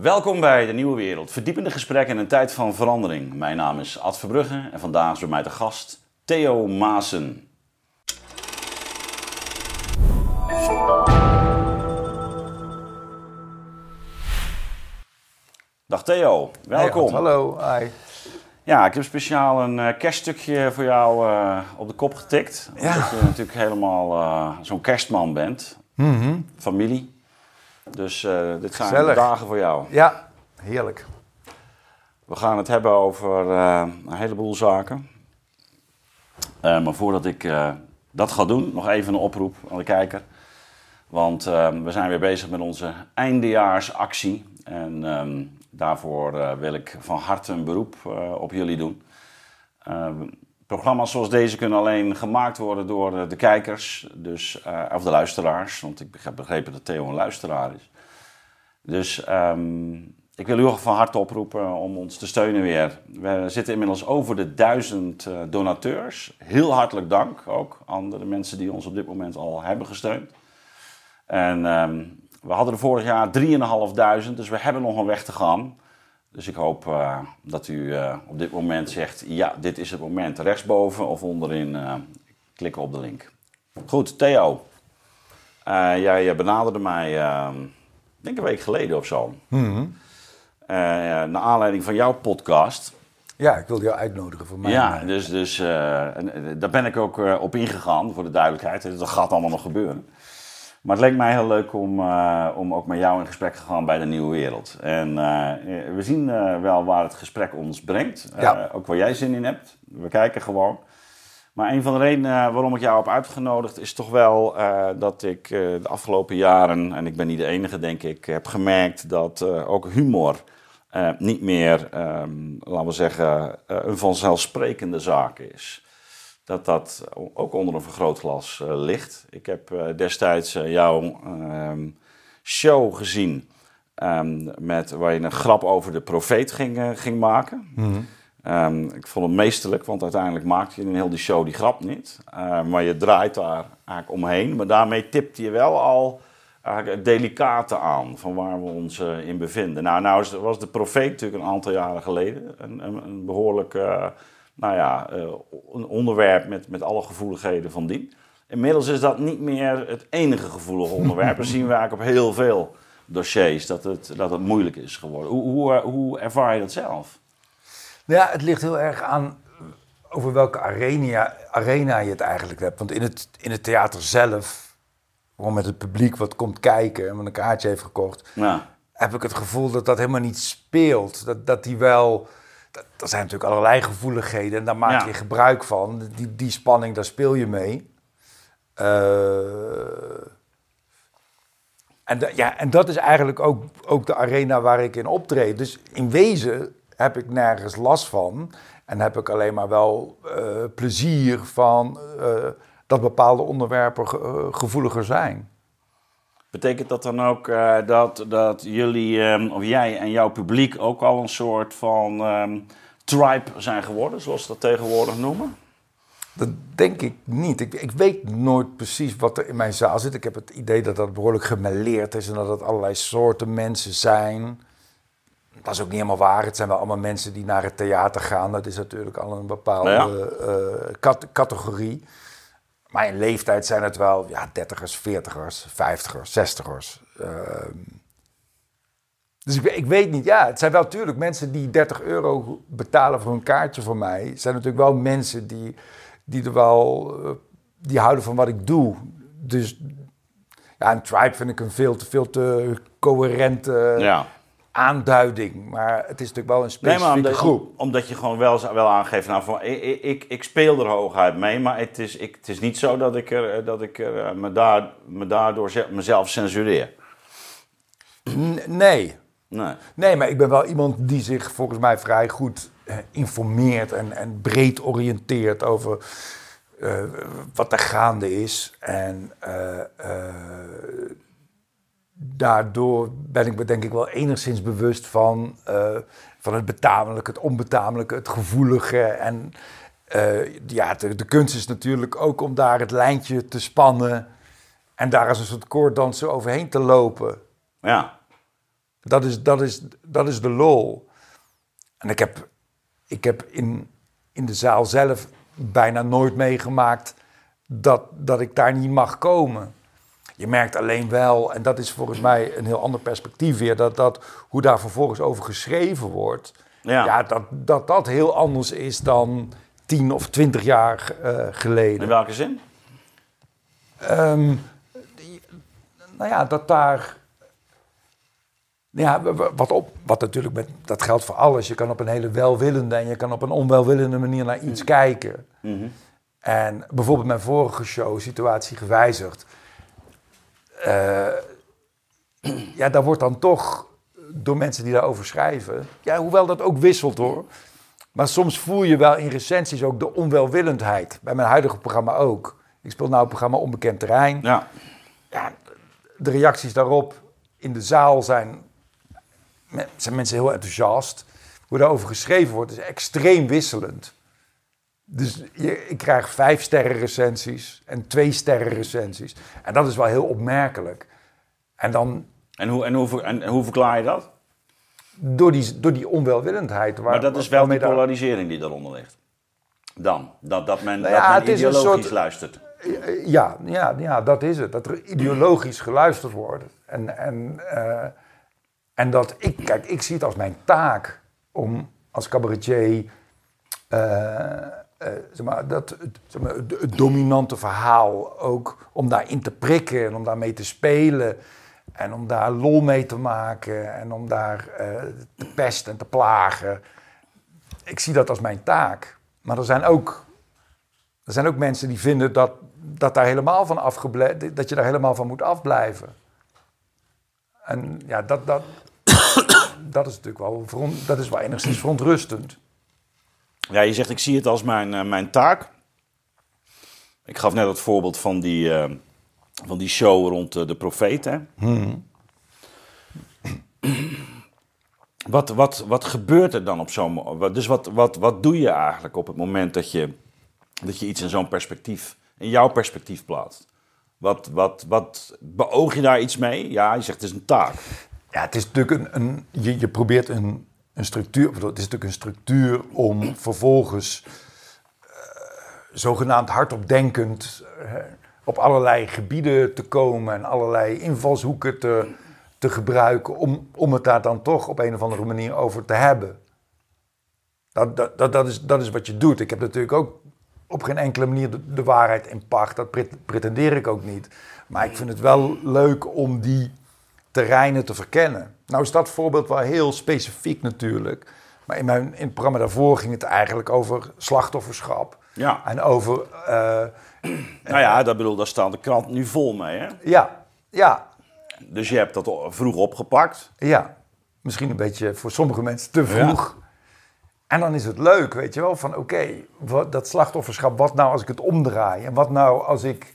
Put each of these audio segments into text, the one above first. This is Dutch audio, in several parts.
Welkom bij de Nieuwe Wereld. Verdiepende gesprekken in een tijd van verandering. Mijn naam is Ad Verbrugge en vandaag is bij mij de gast Theo Maassen. Dag Theo, welkom. Hey, hallo, hi. Ja, ik heb speciaal een uh, kerststukje voor jou uh, op de kop getikt. Ja. Omdat je natuurlijk helemaal uh, zo'n kerstman bent. Mm -hmm. Familie. Dus dit zijn Gezellig. dagen voor jou. Ja, heerlijk. We gaan het hebben over een heleboel zaken. maar voordat ik dat ga doen, nog even een oproep aan de kijker. Want we zijn weer bezig met onze eindejaarsactie. En um, daarvoor uh, wil ik van harte een beroep uh, op jullie doen. Uh, programma's zoals deze kunnen alleen gemaakt worden door de kijkers, dus, of de luisteraars. Want ik heb begrepen dat Theo een luisteraar is. Dus um, ik wil u van harte oproepen om ons te steunen weer. We zitten inmiddels over de duizend donateurs. Heel hartelijk dank ook aan de mensen die ons op dit moment al hebben gesteund. En um, we hadden er vorig jaar 3.500, dus we hebben nog een weg te gaan. Dus ik hoop uh, dat u uh, op dit moment zegt, ja, dit is het moment. Rechtsboven of onderin uh, klikken op de link. Goed, Theo. jij benaderde mij, ehm, ik denk een week geleden of zo. Mm -hmm. naar aanleiding van jouw podcast. Ja, ik wilde jou uitnodigen voor mij. Ja, dus, dus daar ben ik ook op ingegaan, voor de duidelijkheid. Dat gaat allemaal nog gebeuren. Maar het leek mij heel leuk om, uh, om ook met jou in gesprek te gaan bij de Nieuwe Wereld. En uh, we zien uh, wel waar het gesprek ons brengt. Ja. ook waar jij zin in hebt. We kijken gewoon. Maar een van de redenen waarom ik jou heb uitgenodigd is toch wel dat ik de afgelopen jaren, en ik ben niet de enige denk ik, heb gemerkt dat ook humor niet meer, um, laten we zeggen, een vanzelfsprekende zaak is dat dat ook onder een vergrootglas uh, ligt. Ik heb uh, destijds uh, jouw um, show gezien um, met, waar je een grap over de profeet ging, ging maken. -hmm. um, ik vond het meesterlijk, want uiteindelijk maakte je in heel die show die grap niet. maar je draait daar eigenlijk omheen. Maar daarmee tipte je wel al het delicate aan van waar we ons in bevinden. Nou, nou was de profeet natuurlijk een aantal jaren geleden een, een, een behoorlijk nou ja, uh, een onderwerp met, met alle gevoeligheden van dien. Inmiddels is dat niet meer het enige gevoelige onderwerp. Dat zien we eigenlijk op heel veel dossiers, dat het, dat het moeilijk is geworden. Hoe, hoe, hoe ervaar je dat zelf? Ja, het ligt heel erg aan over welke arena, arena je het eigenlijk hebt. Want in het, in het theater zelf, gewoon met het publiek wat komt kijken en wat een kaartje heeft gekocht, ja. heb ik het gevoel dat dat helemaal niet speelt. Dat, dat die wel er zijn natuurlijk allerlei gevoeligheden en daar maak Ja. je gebruik van. Die, die spanning, daar speel je mee. Uh, en, da- ja, en dat is eigenlijk ook, ook de arena waar ik in optreed. Dus in wezen heb ik nergens last van. En heb ik alleen maar wel eh, plezier van eh, dat bepaalde onderwerpen ge- eh, gevoeliger zijn. Betekent dat dan ook eh, dat, dat jullie, ehm, of jij en jouw publiek ook al een soort van ehm, tribe zijn geworden, zoals ze dat tegenwoordig noemen? Dat denk ik niet. Ik, ik weet nooit precies wat er in mijn zaal zit. Ik heb het idee dat dat behoorlijk gemêleerd is en dat het allerlei soorten mensen zijn. Dat is ook niet helemaal waar. Het zijn wel allemaal mensen die naar het theater gaan. Dat is natuurlijk al een bepaalde Ja. eh, cat- categorie. In leeftijd zijn het wel ja, 30ers, 40ers, 50ers, 60ers. Ehm, dus ik, ik weet niet, ja, het zijn wel natuurlijk mensen die 30 euro betalen voor een kaartje voor mij. Zijn natuurlijk wel mensen die, die wel, eh, die houden van wat ik doe. Dus ja, een tribe vind ik een veel te, veel te coherente ja. Aanduiding. Maar het is natuurlijk wel een specifieke omdat, groep. omdat je gewoon wel, wel aangeeft, nou, van, ik, ik- speel er hooguit mee, maar het is, ik, het is niet zo dat ik, er, dat ik er, eh, me, daar, me daardoor ze- mezelf censureer. Nee. Nee. Nee, maar ik ben wel iemand die zich volgens mij vrij goed eh, informeert en, en breed oriënteert over eh, wat er gaande is. En eh, eh, daardoor ben ik me denk ik wel enigszins bewust van, eh, van het betamelijke, het onbetamelijke, het gevoelige. En eh, ja, de, de kunst is natuurlijk ook om daar het lijntje te spannen en daar als een soort koorddanser overheen te lopen. Ja. Dat is, dat is, dat is de lol. En ik heb, ik heb in, in de zaal zelf bijna nooit meegemaakt dat, dat ik daar niet mag komen. Je merkt alleen wel, en dat is volgens mij een heel ander perspectief weer, dat, dat hoe daar vervolgens over geschreven wordt, Ja. ja. dat, dat dat heel anders is dan tien of twintig jaar eh, In geleden. welke zin? Ehm, die- nou ja, dat daar. Ja, wat, op, wat natuurlijk met, dat geldt voor alles. Je kan op een hele welwillende en je kan op een onwelwillende manier naar iets kijken. Mhm. En bijvoorbeeld mijn vorige show, Situatie Gewijzigd. Eh, ja, daar wordt dan toch door mensen die daarover schrijven. Ja, hoewel dat ook wisselt hoor. Maar soms voel je wel in recensies ook de onwelwillendheid. Bij mijn huidige programma ook. Ik speel nou het programma Onbekend Terrein. Ja. Ja, de reacties daarop in de zaal zijn, zijn mensen heel enthousiast. Hoe daarover geschreven wordt is extreem wisselend. Dus je, ik krijg vijf sterren recensies en twee sterren recensies. En dat is wel heel opmerkelijk. En dan En hoe, en, hoe, en hoe verklaar je dat? door die, door die onwelwillendheid. Waar, Maar dat is wel die polarisering die daaronder ligt. Dan. Dat, dat men, Nou dat men ideologisch soort- luistert. Ja, ja, ja, dat is het. Dat er ideologisch geluisterd wordt. En, en, eh, en dat ik, kijk, ik zie het als mijn taak om als cabaretier, eh, eh, zeg maar, dat, zeg maar, het, dominante verhaal ook om daarin te prikken en om daarmee te spelen. En om daar lol mee te maken en om daar eh, te pesten en te plagen. Ik zie dat als mijn taak. Maar er zijn ook er zijn ook mensen die vinden dat, dat, daar helemaal van dat je daar helemaal van moet afblijven. En ja, dat, dat, dat is natuurlijk wel, dat is wel enigszins verontrustend. Ja, je zegt ik zie het als mijn, eh, mijn taak. Ik gaf net het voorbeeld van die, eh, van die show rond eh, de profeet. Hè? Wat, wat, wat gebeurt er dan op zo'n moment? Dus wat, wat, wat doe je eigenlijk op het moment dat je, dat je iets in zo'n perspectief, in jouw perspectief plaatst? Wat, wat, wat beoog je daar iets mee? Ja, je zegt het is een taak. Ja, het is natuurlijk een, een je, je probeert een, een structuur, het is natuurlijk een structuur om vervolgens eh, zogenaamd hardop denkend eh, op allerlei gebieden te komen en allerlei invalshoeken te, te gebruiken om, om het daar dan toch op een of andere manier over te hebben. Dat, dat, dat, dat, is, dat is wat je doet. Ik heb natuurlijk ook op geen enkele manier de, waarheid in pacht. Dat pret- pretendeer ik ook niet. Maar ik vind het wel leuk om die terreinen te verkennen. Nou is dat voorbeeld wel heel specifiek natuurlijk. Maar in, mijn, in het programma daarvoor ging het eigenlijk over slachtofferschap. Ja. En over, eh, Nou ja, dat bedoel, daar staat de krant nu vol mee. Hè? ja, ja, Dus je hebt dat vroeg opgepakt. ja. Misschien een beetje voor sommige mensen te vroeg. En dan is het leuk, weet je wel, van oké, wat dat slachtofferschap, wat nou als ik het omdraai? En wat nou als ik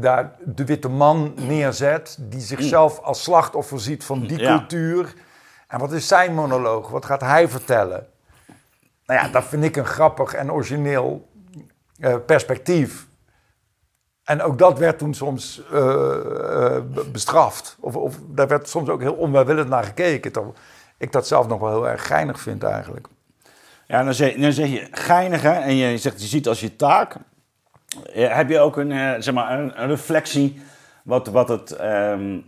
daar de witte man neerzet, die zichzelf als slachtoffer ziet van die Ja. cultuur? En wat is zijn monoloog? Wat gaat hij vertellen? Nou ja, dat vind ik een grappig en origineel eh, perspectief. En ook dat werd toen soms eh, eh, be- bestraft. Of, of daar werd soms ook heel onwelwillend naar gekeken. Terwijl ik dat zelf nog wel heel erg geinig vind eigenlijk. Ja, dan zeg, dan zeg je geinig hè, en je zegt je ziet als je taak. Eh, Heb je ook een, eh, zeg maar, een, reflectie wat, wat, het, ehm,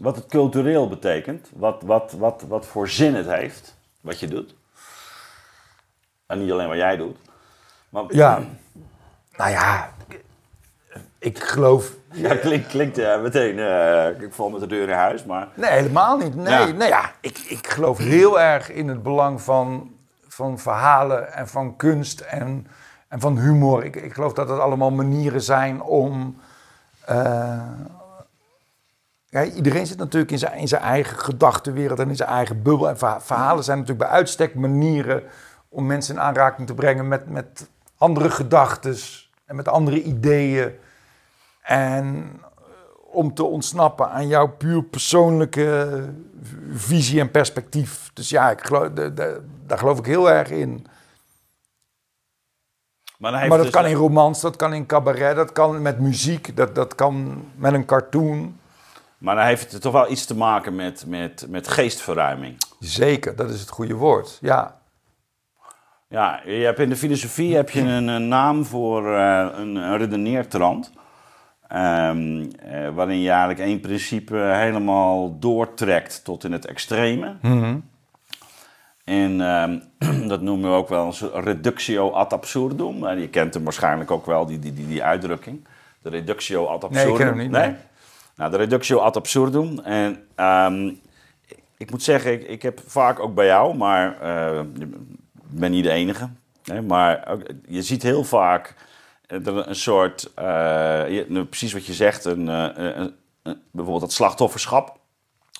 wat het cultureel betekent? Wat, wat, wat, wat voor zin het heeft, wat je doet? En niet alleen wat jij doet. Maar, Ja, nou ja, ik geloof... Ja, klinkt, klinkt eh, meteen, ik val met de deur in huis, maar... Nee, helemaal niet. Nee, Ja. nee ja, ik, ik geloof heel erg in het belang van, van verhalen en van kunst en, en van humor. Ik, ik geloof dat het allemaal manieren zijn om... eh, ja, iedereen zit natuurlijk in zijn, in zijn eigen gedachtenwereld en in zijn eigen bubbel. En verha- verhalen zijn natuurlijk bij uitstek manieren om mensen in aanraking te brengen met, met andere gedachten en met andere ideeën. En om te ontsnappen aan jouw puur persoonlijke visie en perspectief. Dus ja, ik geloof, daar geloof ik heel erg in. Maar, dat dus- kan in romans, dat kan in cabaret, dat kan met muziek, dat, dat kan met een cartoon. Maar dan heeft het toch wel iets te maken met, met, met geestverruiming. Zeker, dat is het goede woord. Ja. Ja, je hebt in de filosofie heb je een, een naam voor uh, een, een redeneertrand. Um, uh, waarin je eigenlijk één principe helemaal doortrekt tot in het extreme. Mm -hmm. En um, dat noemen we ook wel eens reductio ad absurdum. En je kent hem waarschijnlijk ook wel, die, die, die, die uitdrukking. De reductio ad absurdum. Nee, ik ken hem niet. Nee? Nou, de reductio ad absurdum. En um, ik moet zeggen, ik, ik heb vaak ook bij jou, maar uh, ik ben niet de enige. Hè, maar ook, je ziet heel vaak een soort, uh, je, precies wat je zegt, een, een, een, bijvoorbeeld dat slachtofferschap.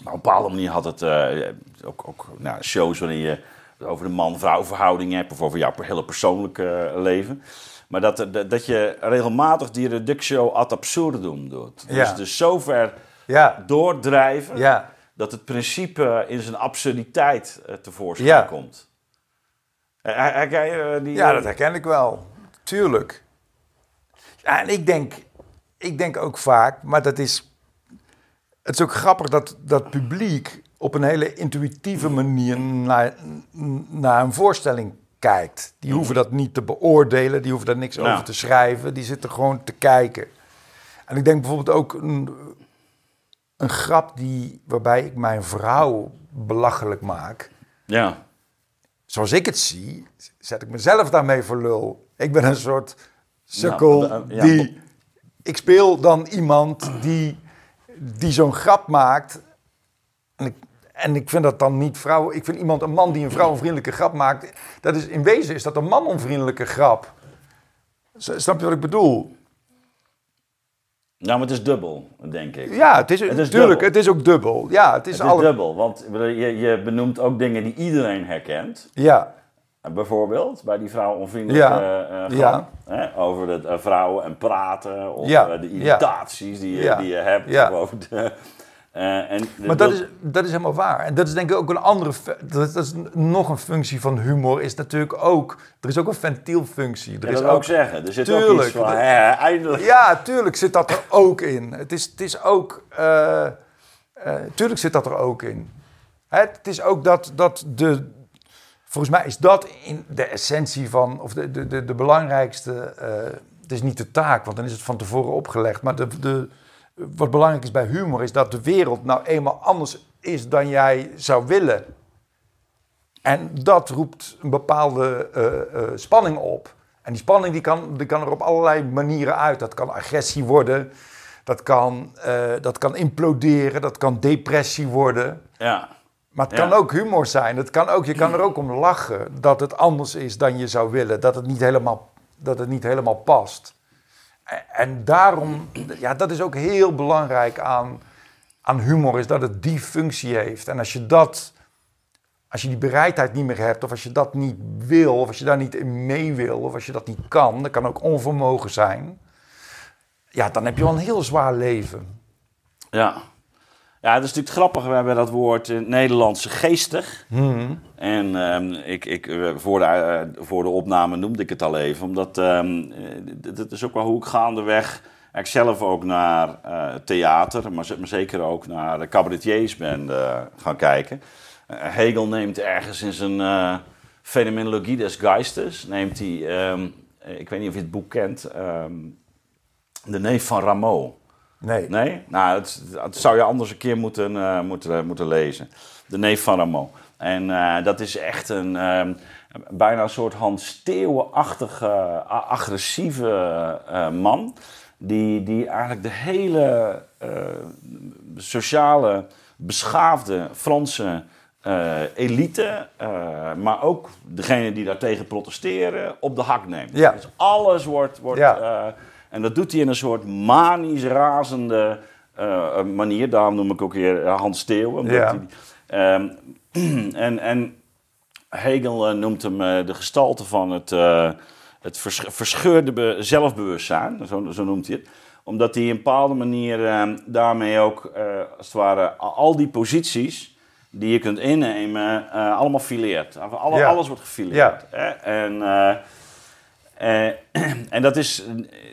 Maar op een bepaalde manier had het uh, ook, ook nou, shows waarin je over de man-vrouw verhouding hebt of over jouw hele persoonlijke leven. Maar dat, dat, dat je regelmatig die reductio ad absurdum doet. Ja. Dus, dus zover Ja. doordrijven Ja. dat het principe in zijn absurditeit tevoorschijn komt. Her- Herken je die... Ja, dat herken ik wel. Tuurlijk. En ik denk, ik denk ook vaak, maar dat is. Het is ook grappig dat dat publiek op een hele intuïtieve manier naar, naar een voorstelling kijkt. Die hoeven dat niet te beoordelen, die hoeven daar niks over te schrijven, die zitten gewoon te kijken. En ik denk bijvoorbeeld ook een, een grap die, waarbij ik mijn vrouw belachelijk maak Ja. zoals ik het zie, zet ik mezelf daarmee voor lul. Ik ben een soort sukkel ja, die... Ik speel dan iemand die, die zo'n grap maakt. En ik, en ik vind dat dan niet vrouw... Ik vind iemand, een man die een vrouwenvriendelijke grap maakt... Dat is, in wezen is dat een manonvriendelijke grap. S- Snap je wat ik bedoel? Nou, maar het is dubbel, denk ik. Ja, het is, Het is tuurlijk, dubbel. het is ook dubbel. Ja, het is, Het is alle... dubbel, want je, je benoemt ook dingen die iedereen herkent. Ja, Bijvoorbeeld bij die vrouwenvriendelijke Ja, eh, ja. hè, over de eh, vrouwen en praten. Of Ja, eh, de irritaties die, je, die je hebt. ja. of over de, eh, en de- Maar dat is, dat is helemaal waar. En dat is denk ik ook een andere... Dat is, dat is nog een functie van humor. Is natuurlijk ook... Er is ook een ventielfunctie. Er Ja, is ook, ik zeggen. Er zit ook Tuurlijk. iets van, hè, eindelijk. ja, tuurlijk zit dat er ook in. Het is, het is ook... eh, eh, tuurlijk zit dat er ook in. Hè, het is ook dat, dat de... Volgens mij is dat in de essentie van... Of de, de, de, belangrijkste... eh, het is niet de taak, want dan is het van tevoren opgelegd. Maar de, de, wat belangrijk is bij humor... is dat de wereld nou eenmaal anders is dan jij zou willen. En dat roept een bepaalde eh, eh, spanning op. En die spanning die kan, kan er op allerlei manieren uit. Dat kan agressie worden, dat kan, dat kan imploderen, dat kan depressie worden. Ja. Maar het Ja. kan ook humor zijn. Het kan ook, je kan er ook om lachen dat het anders is dan je zou willen. Dat het niet helemaal, dat het niet helemaal past. En- En daarom, ja, dat is ook heel belangrijk aan, aan humor, is dat het die functie heeft. En als je dat, als je die bereidheid niet meer hebt, of als je dat niet wil, of als je daar niet in mee wil, of als je dat niet kan, dat kan ook onvermogen zijn. Ja, dan heb je wel een heel zwaar leven. Ja. Ja, het is natuurlijk grappig. We hebben dat woord in het Nederlandse geestig. En ehm, ik, ik, eh, voor, de, eh, voor de opname noemde ik het al even. Omdat eh, dat is ook wel hoe ik gaandeweg ik zelf ook naar eh, theater, maar, maar zeker ook naar de cabaretiers ben eh, gaan kijken. Eh, Hegel neemt ergens in zijn eh Phenomenologie des Geistes, neemt hij, ehm, eh, ik weet niet of je het boek kent, De Neef van Rameau. Nee. Nee? Nou, het, het zou je anders een keer moeten, eh, moeten, moeten lezen. De neef van Rameau. En eh, dat is echt een, ehm, bijna een soort Hans Steeuwen-achtige, agressieve eh, man. Die, die eigenlijk de hele eh, sociale, beschaafde Franse eh, elite, eh, maar ook degene die daartegen protesteren, op de hak neemt. Ja. Dus alles wordt, wordt Ja. eh, en dat doet hij in een soort manisch razende eh, manier. Daarom noem ik ook weer eh, Hans Steeuwen. Ja. hij- ehm, en, en Hegel eh, noemt hem de gestalte van het, het vers- verscheurde be- zelfbewustzijn. Zo, zo noemt hij het. Omdat hij op een bepaalde manier eh, daarmee ook, als het ware, al die posities die je kunt innemen, allemaal fileert. Alle, Ja. Alles wordt gefileerd. hè. En... eh, en dat is,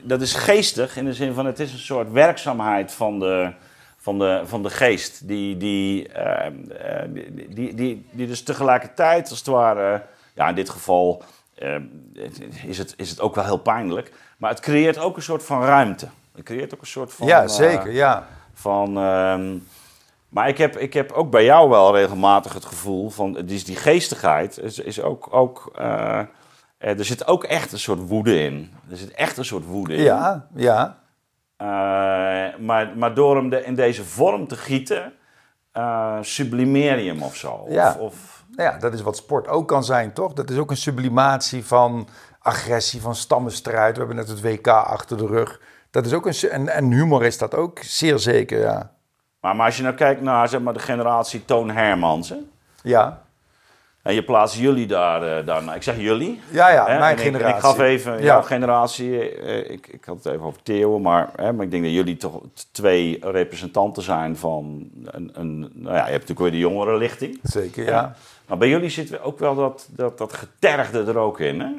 dat is geestig in de zin van het is een soort werkzaamheid van de, van, de, van de geest. Die, die, eh, eh, die, die, die, die dus tegelijkertijd, als het ware, ja, in dit geval eh, is, het, is het ook wel heel pijnlijk. Maar het creëert ook een soort van ruimte. Het creëert ook een soort van. ja, eh, zeker, ja. van, ehm, maar ik heb, ik heb ook bij jou wel regelmatig het gevoel van dus die geestigheid is, is ook. ook er zit ook echt een soort woede in. Er zit echt een soort woede in. Ja, ja. Eh, maar, maar door hem de, in deze vorm te gieten, eh, sublimeer je hem of zo. Ja. of, ja, dat is wat sport ook kan zijn, toch? Dat is ook een sublimatie van agressie, van stammenstrijd. We hebben net het WK achter de rug. Dat is ook een... En, en humor is dat ook, zeer zeker, ja. maar, maar als je nou kijkt naar zeg maar, de generatie Toon Hermans. Hè? Ja, En je plaatst jullie daar, eh, daarna. Ik zeg jullie. ja, ja Hè? mijn En ik- generatie. Ik, gaf even Ja. jouw generatie. eh, ik, ik had het even over Theo, maar, hè, maar ik denk dat jullie toch twee representanten zijn van een. een nou ja, je hebt natuurlijk weer de jongere lichting. Zeker, ja. Maar bij jullie zit ook wel dat, dat, dat getergde er ook in, hè?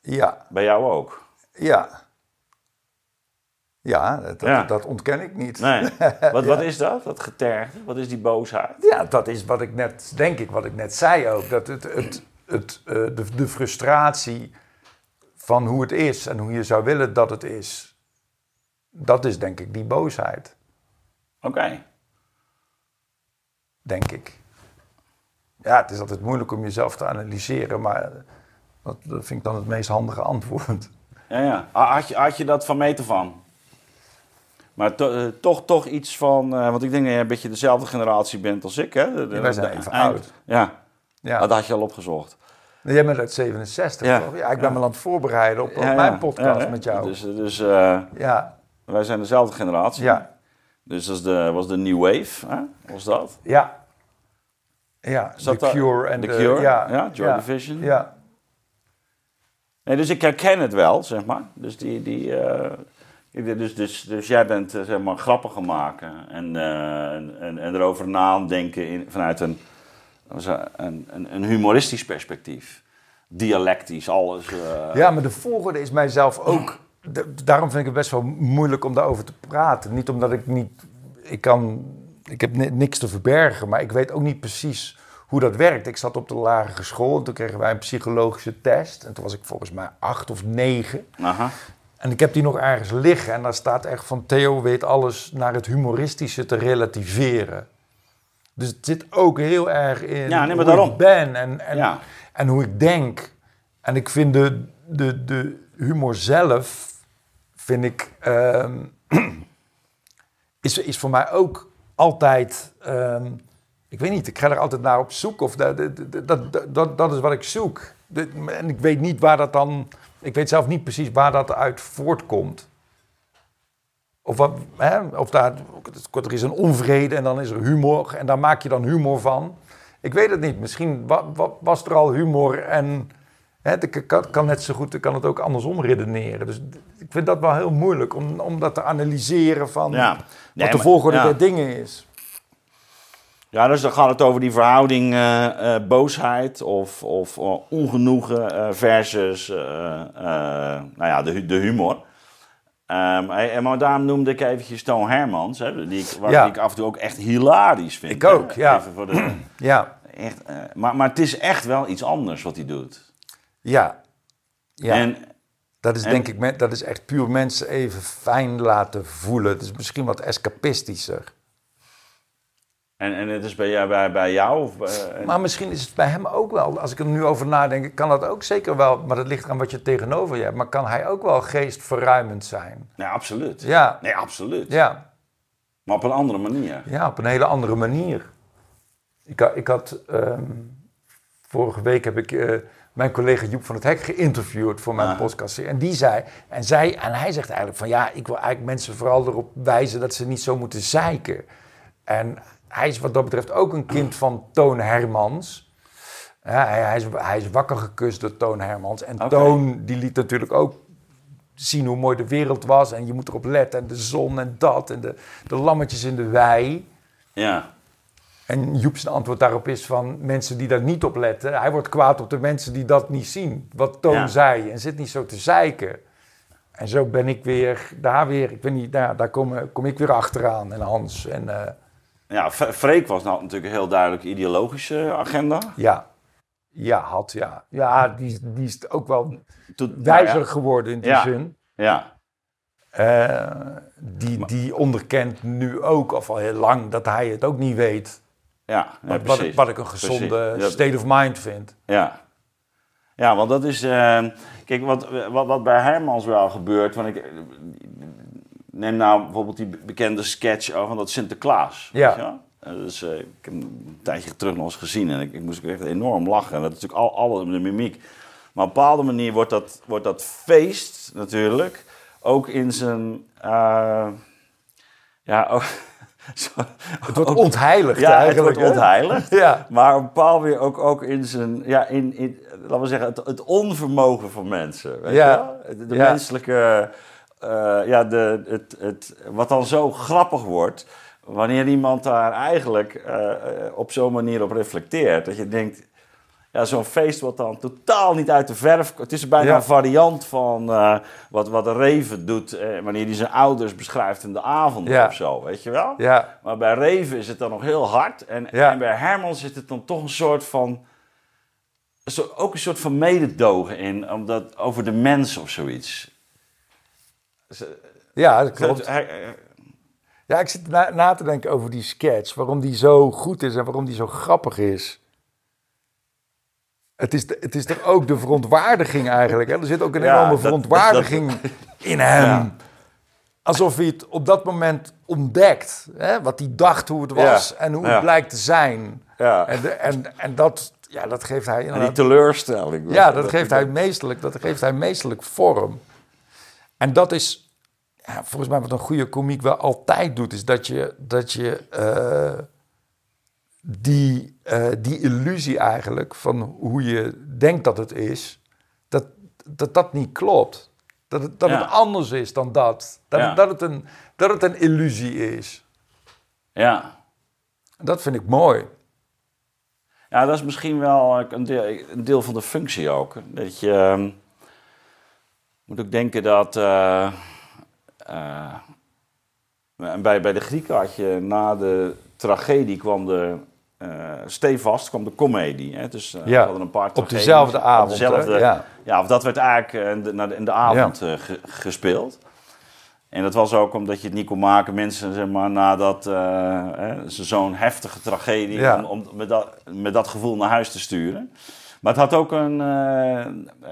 Ja, Bij jou ook. ja. Ja, dat, Ja. dat ontken ik niet. Nee. Wat, wat is dat, dat getergde? Wat is die boosheid? Ja, dat is wat ik net, denk ik, wat ik net zei ook. Dat het, het, het, eh, de, de frustratie van hoe het is en hoe je zou willen dat het is. Dat is denk ik die boosheid, Oké. denk ik. Ja, het is altijd moeilijk om jezelf te analyseren, maar dat, dat vind ik dan het meest handige antwoord. Ja, ja. Had je, had je dat van meter van? Maar to- eh, toch, toch iets van... eh, want ik denk dat je een beetje dezelfde generatie bent als ik, hè? De- de- Ja, wij zijn de even eind- oud. Ja, Ja. dat had je al opgezocht. Jij bent uit 67, Ja. toch? Ja, ik ben me aan het voorbereiden op, mijn podcast met jou. Dus, dus eh, Ja, wij zijn dezelfde generatie. ja, Dus dat de, was de New Wave, hè? was dat? ja. Ja, The de- Cure en The de... Cure? Ja, Ja, Joy Division? Ja, Nee, dus ik herken het wel, zeg maar. Dus, die, die, dus, dus, dus jij bent eh, zeg maar grappen maken en, eh, en, en, erover nadenken in, vanuit een, een, een, humoristisch perspectief. Dialectisch, alles. eh, Ja, maar de volgorde is mijzelf ook. daarom vind ik het best wel moeilijk om daarover te praten. Niet omdat ik niet. Ik kan. Ik heb ni- niks te verbergen, maar ik weet ook niet precies hoe dat werkt. Ik zat op de lagere school en toen kregen wij een psychologische test. En toen was ik volgens mij acht of negen. Aha. En ik heb die nog ergens liggen. En daar staat echt van Theo weet alles naar het humoristische te relativeren. Dus het zit ook heel erg in Ja, nee, maar hoe daarom. ik ben en, en, Ja. en hoe ik denk. En ik vind de, de, de humor zelf, vind ik, ehm, is, is voor mij ook altijd, ehm, ik weet niet, ik ga er altijd naar op zoek. Of dat, dat, dat, dat, dat is wat ik zoek. De- En ik weet niet waar dat dan, ik weet zelf niet precies waar dat uit voortkomt. Of, wat, hè, of daar, er is een onvrede en dan is er humor en daar maak je dan humor van. Ik weet het niet. Misschien wa- wa- was er al humor en hè, ik kan, kan net zo goed, ik kan het ook andersom redeneren. Dus ik vind dat wel heel moeilijk om, om dat te analyseren van Ja. wat Nee, de maar- volgorde ja. der dingen is. Ja, dus dan gaat het over die verhouding eh, eh, boosheid of, of eh, ongenoegen versus nou ja, de, de humor. Ehm, en, maar daarom noemde ik eventjes Toon Hermans, hè, die ik, waar Ja. ik af en toe ook echt hilarisch vind. Ik ook, hè. ja. Even voor de, Ja, echt, maar, maar het is echt wel iets anders wat hij doet. ja. ja. En, dat is en- denk ik, dat is echt puur mensen even fijn laten voelen. Het is misschien wat escapistischer. En, en het is bij, jou- bij, bij jou? Of, eh, en- Maar misschien is het bij hem ook wel, als ik er nu over nadenk, kan dat ook zeker wel, maar dat ligt eraan wat je tegenover je hebt. Maar kan hij ook wel geestverruimend zijn? nee, absoluut. Ja, Nee, absoluut. ja, Maar op een andere manier. ja op een hele andere manier. Ik, ik had, ehm, vorige week heb ik eh, mijn collega Joep van het Hek geïnterviewd voor mijn Ah. podcast. En die zei, en, zij, en hij zegt eigenlijk van ja, ik wil eigenlijk mensen vooral erop wijzen dat ze niet zo moeten zeiken. En hij is wat dat betreft ook een kind van Toon Hermans. Ja, hij, hij, is, hij is wakker gekust door Toon Hermans. En. Toon die liet natuurlijk ook zien hoe mooi de wereld was. En je moet erop letten. En de zon en dat. En de, de lammetjes in de wei. Ja. En Joep zijn antwoord daarop is van mensen die daar niet op letten. Hij wordt kwaad op de mensen die dat niet zien. Wat Toon Ja. zei. En zit niet zo te zeiken. En zo ben ik weer daar weer, ik weet niet, daar, daar kom, kom ik weer achteraan en Hans. En, eh, Ja, Freek was nou natuurlijk een heel duidelijk ideologische agenda. ja, ja, had, ja. Ja, die, die is ook wel Toen- wijzer nou geworden in die Ja. zin. ja, Eh, die, die onderkent nu ook, of al heel lang, dat hij het ook niet weet. ja, ja, Wat, wat, precies. ik, wat ik een gezonde Precies. State of mind vind. Ja. Ja, want dat is. eh, kijk, wat, wat, wat bij Hermans wel gebeurt. Want ik. Neem nou bijvoorbeeld die bekende sketch van dat Sinterklaas. Ja. Weet je wel? Eh, Dus, eh, ik heb een tijdje terug nog eens gezien en ik, ik moest echt enorm lachen. En dat is natuurlijk al, alle de mimiek. Maar op een bepaalde manier wordt dat, wordt dat feest natuurlijk ook in zijn. eh, ja, ook, zo- Het wordt ook- ontheiligd ja, het eigenlijk. wordt ontheiligd. Ja, Maar op een bepaald weer ook, ook in zijn, ja, in, in, laten we zeggen, het, het onvermogen van mensen. Weet Ja. je? De, de Ja. menselijke, ja, de, het, het, wat dan zo grappig wordt, wanneer iemand daar eigenlijk eh, eh, op zo'n manier op reflecteert. Dat je denkt, ja, zo'n feest wordt dan totaal niet uit de verf. Het is bijna Ja. een variant van eh, wat, wat Reven doet eh, wanneer hij zijn ouders beschrijft in de avond Ja. of zo, weet je wel? ja, Maar bij Reven is het dan nog heel hard. En, en bij Herman zit het dan toch een soort van. zo- ook een soort van mededogen in, omdat, over de mens of zoiets. Ja, dat klopt. Hij- hij- Ja, ik zit na, na te denken over die sketch. Waarom die zo goed is en waarom die zo grappig is. Het is, de- het is toch ook de verontwaardiging eigenlijk. Hè? Er zit ook een Ja, enorme dat- verontwaardiging in hem. Ja. Alsof hij het op dat moment ontdekt. Hè? Wat hij dacht hoe het was Ja. en hoe het blijkt te zijn. ja. En, de- en, en dat, ja, dat geeft hij En die teleurstelling. ja, dat geeft hij meestelijk, dat geeft hij meestelijk vorm. En dat is, ja, volgens mij wat een goede komiek wel altijd doet, is dat je, dat je eh, die, eh, die illusie eigenlijk van hoe je denkt dat het is, dat dat, dat niet klopt. Dat het, dat Ja. het anders is dan dat. Dat, Ja. dat, het een, dat het een illusie is. Ja. Dat vind ik mooi. ja, dat is misschien wel een deel, een deel van de functie ook. Dat je ehm, moet ook denken dat. en bij, bij de Grieken had je na de tragedie kwam de. eh stevast kwam de comedie. Hè? Dus Ja, we hadden een paar Op dezelfde avond. dezelfde- Ja. Ja, of dat werd eigenlijk in de, na de- in de avond ge- gespeeld. En dat was ook omdat je het niet kon maken, mensen, zeg maar, nadat ze zo'n heftige tragedie, Ja. om, om met, dat, met dat gevoel naar huis te sturen. Maar het had ook een, eh, eh,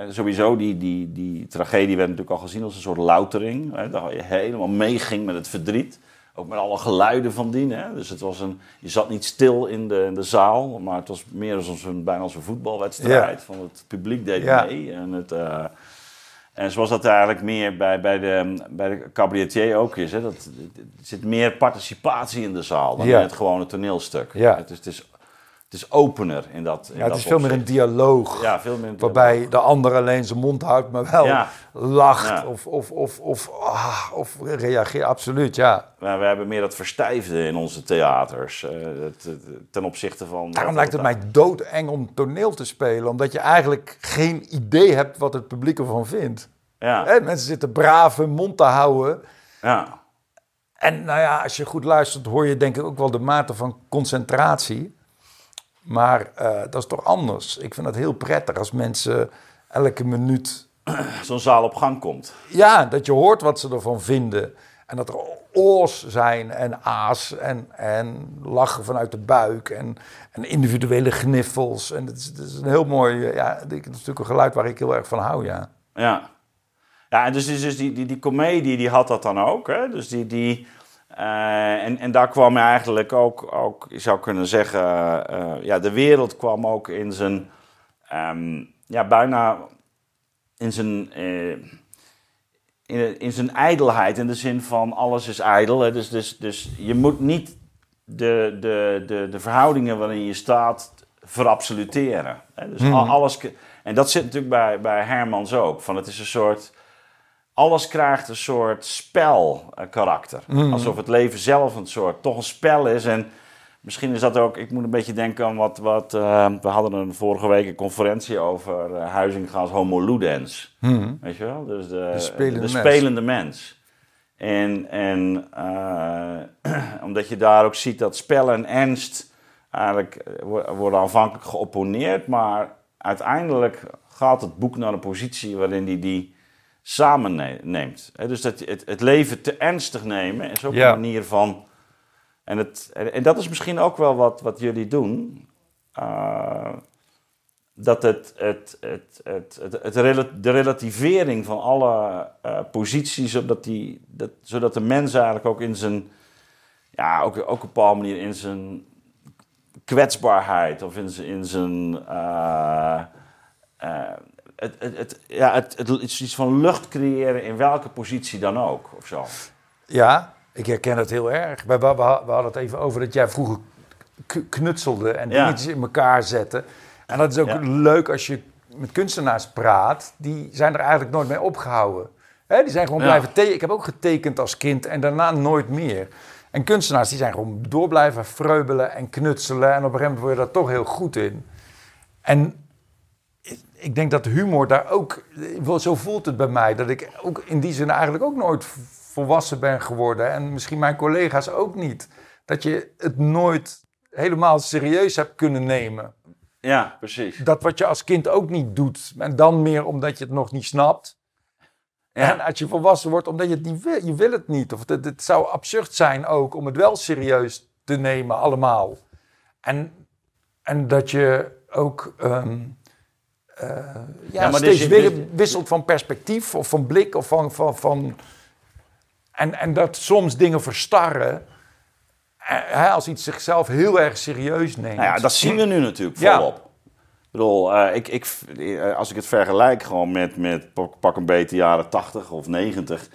sowieso, die, die, die tragedie werd natuurlijk al gezien als een soort loutering. Hè, dat je helemaal meeging met het verdriet. Ook met alle geluiden van dien. Hè. Dus het was een, je zat niet stil in de, in de zaal, maar het was meer als een, bijna als een voetbalwedstrijd. Van het publiek deed Ja. mee. En, het, eh, en zoals dat eigenlijk meer bij, bij, de, bij de cabaretier ook is. Hè. Dat, er zit meer participatie in de zaal dan Ja. in het gewone toneelstuk. Ja. Het, is, het, is, het is opener in dat in Ja, het dat is veel meer een dialoog. Ja, veel meer Waarbij de ander alleen zijn mond houdt, maar wel Ja. lacht Ja. of, of, of, of, ah, of reageert. Absoluut, ja. Maar we hebben meer dat verstijfde in onze theaters. eh, ten opzichte van... Daarom lijkt het mij doodeng om toneel te spelen. Omdat je eigenlijk geen idee hebt wat het publiek ervan vindt. Ja, Hè, mensen zitten braaf hun mond te houden. ja, En nou ja, als je goed luistert hoor je denk ik ook wel de mate van concentratie. Maar eh, dat is toch anders. Ik vind het heel prettig als mensen elke minuut zo'n zaal op gang komt. Ja, dat je hoort wat ze ervan vinden. En dat er oors zijn en aas en, en lachen vanuit de buik en, en individuele gniffels. En het is, het is een heel mooi, eh, ja, het is natuurlijk een geluid waar ik heel erg van hou, ja. Ja. Ja, en dus, dus dus die, die, die comedie die had dat dan ook. Hè? Dus die, die, eh, en, en daar kwam eigenlijk ook, ook, je zou kunnen zeggen, eh, ja, de wereld kwam ook in zijn, ehm, ja, bijna in zijn, eh, in, in zijn ijdelheid. In de zin van alles is ijdel. Hè? Dus, dus, dus je moet niet de, de, de, de verhoudingen waarin je staat verabsoluteren. Hè? Dus al- alles, en dat zit natuurlijk bij, bij Hermans ook. Van het is een soort alles krijgt een soort spelkarakter. Alsof het leven zelf een soort, toch een spel is. En Misschien is dat ook, ik moet een beetje denken aan wat, wat eh, we hadden een vorige week een conferentie over uh, Huizinga's Homo Ludens. Mhm. Weet je wel? Dus de, De spelende de mens. spelende mens. En, en eh, omdat je daar ook ziet dat spel en ernst eigenlijk eh, wo- worden aanvankelijk geopponeerd, maar uiteindelijk gaat het boek naar een positie waarin hij die samen ne- neemt. Dus dat, het, het leven te ernstig nemen is ook Ja. een manier van. En, het, en, dat is misschien ook wel wat, wat jullie doen. Eh, dat het, het, het, het, het, de relativering van alle eh, posities, zodat, die, dat, zodat de mens eigenlijk ook in zijn, ja, ook, ook op een bepaalde manier in zijn kwetsbaarheid of in zijn, in zijn eh, het, het, het, ja, het, het, is iets van lucht creëren in welke positie dan ook, of zo. Ja, ik herken het heel erg. We, we, we hadden het even over dat jij vroeger knutselde en Ja. dingetjes in elkaar zette. En dat is ook Ja. leuk als je met kunstenaars praat. Die zijn er eigenlijk nooit mee opgehouden. Hè, die zijn gewoon Ja. blijven tekenen. Ik heb ook getekend als kind en daarna nooit meer. En kunstenaars die zijn gewoon door blijven vreubelen en knutselen. En op een gegeven moment word je daar toch heel goed in. En ik- denk dat humor daar ook... Zo voelt het bij mij. Dat ik ook in die zin eigenlijk ook nooit volwassen ben geworden. En misschien mijn collega's ook niet. Dat je het nooit helemaal serieus hebt kunnen nemen. Ja, precies. Dat wat je als kind ook niet doet. En dan meer omdat je het nog niet snapt. Ja. En als je volwassen wordt, omdat je het niet wil. Je wil het niet. Of het, het zou absurd zijn ook om het wel serieus te nemen allemaal. En, en dat je ook ehm, ja, maar steeds weer wisselt van perspectief of van blik of van... van, van en, en dat soms dingen verstarren eh, hè, als iets zichzelf heel erg serieus neemt. Nou ja, dat zien we nu natuurlijk Ja. volop. Ik bedoel, eh, ik, ik, eh, als ik het vergelijk gewoon met, met pak, een beetje jaren 80 of 90,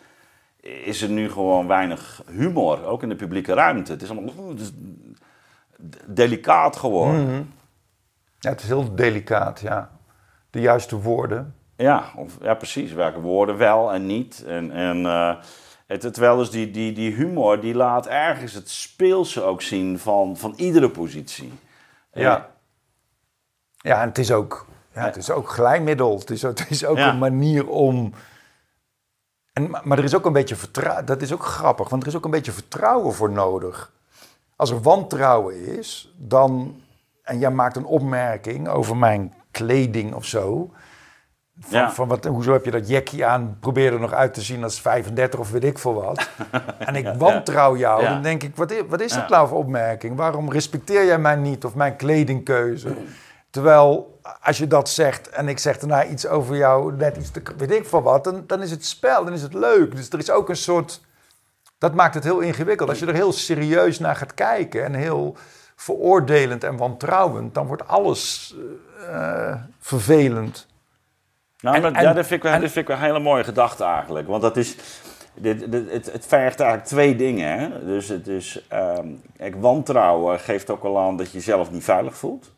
is er nu gewoon weinig humor, ook in de publieke ruimte. Het is allemaal het is delicaat geworden. Mhm. Ja, het is heel delicaat, ja. De juiste woorden. Ja, of, ja, precies. Welke woorden wel en niet. En, en eh, het, terwijl dus die, die, die humor, die laat ergens het speelse ook zien van, van iedere positie. Ja. Ja, en het is ook, ja, het is ook glijmiddel. Het is, het is ook Ja. een manier om... En, maar maar er is ook een beetje vertrouwen... Dat is ook grappig, want er is ook een beetje vertrouwen voor nodig. Als er wantrouwen is, dan... En jij maakt een opmerking over mijn kleding of zo... Van, Ja. van wat, hoezo heb je dat jackie aan? Probeer er nog uit te zien als 35 of weet ik veel wat. en ik wantrouw jou. Dan denk ik, wat is, wat is dat nou voor opmerking? Waarom respecteer jij mij niet of mijn kledingkeuze? Terwijl, als je dat zegt en ik zeg daarna iets over jou, net iets te, weet ik veel wat, dan, dan is het spel, dan is het leuk. Dus er is ook een soort, dat maakt het heel ingewikkeld. Als je er heel serieus naar gaat kijken en heel veroordelend en wantrouwend, dan wordt alles eh, vervelend. Nou, En- maar, en- ja, dat, vind ik wel, en- dat vind ik een hele mooie gedachte eigenlijk. Want dat is, dit, dit- het, het vergt eigenlijk twee dingen. Hè? Dus het is, kijk, wantrouwen geeft ook al aan dat je jezelf niet veilig voelt.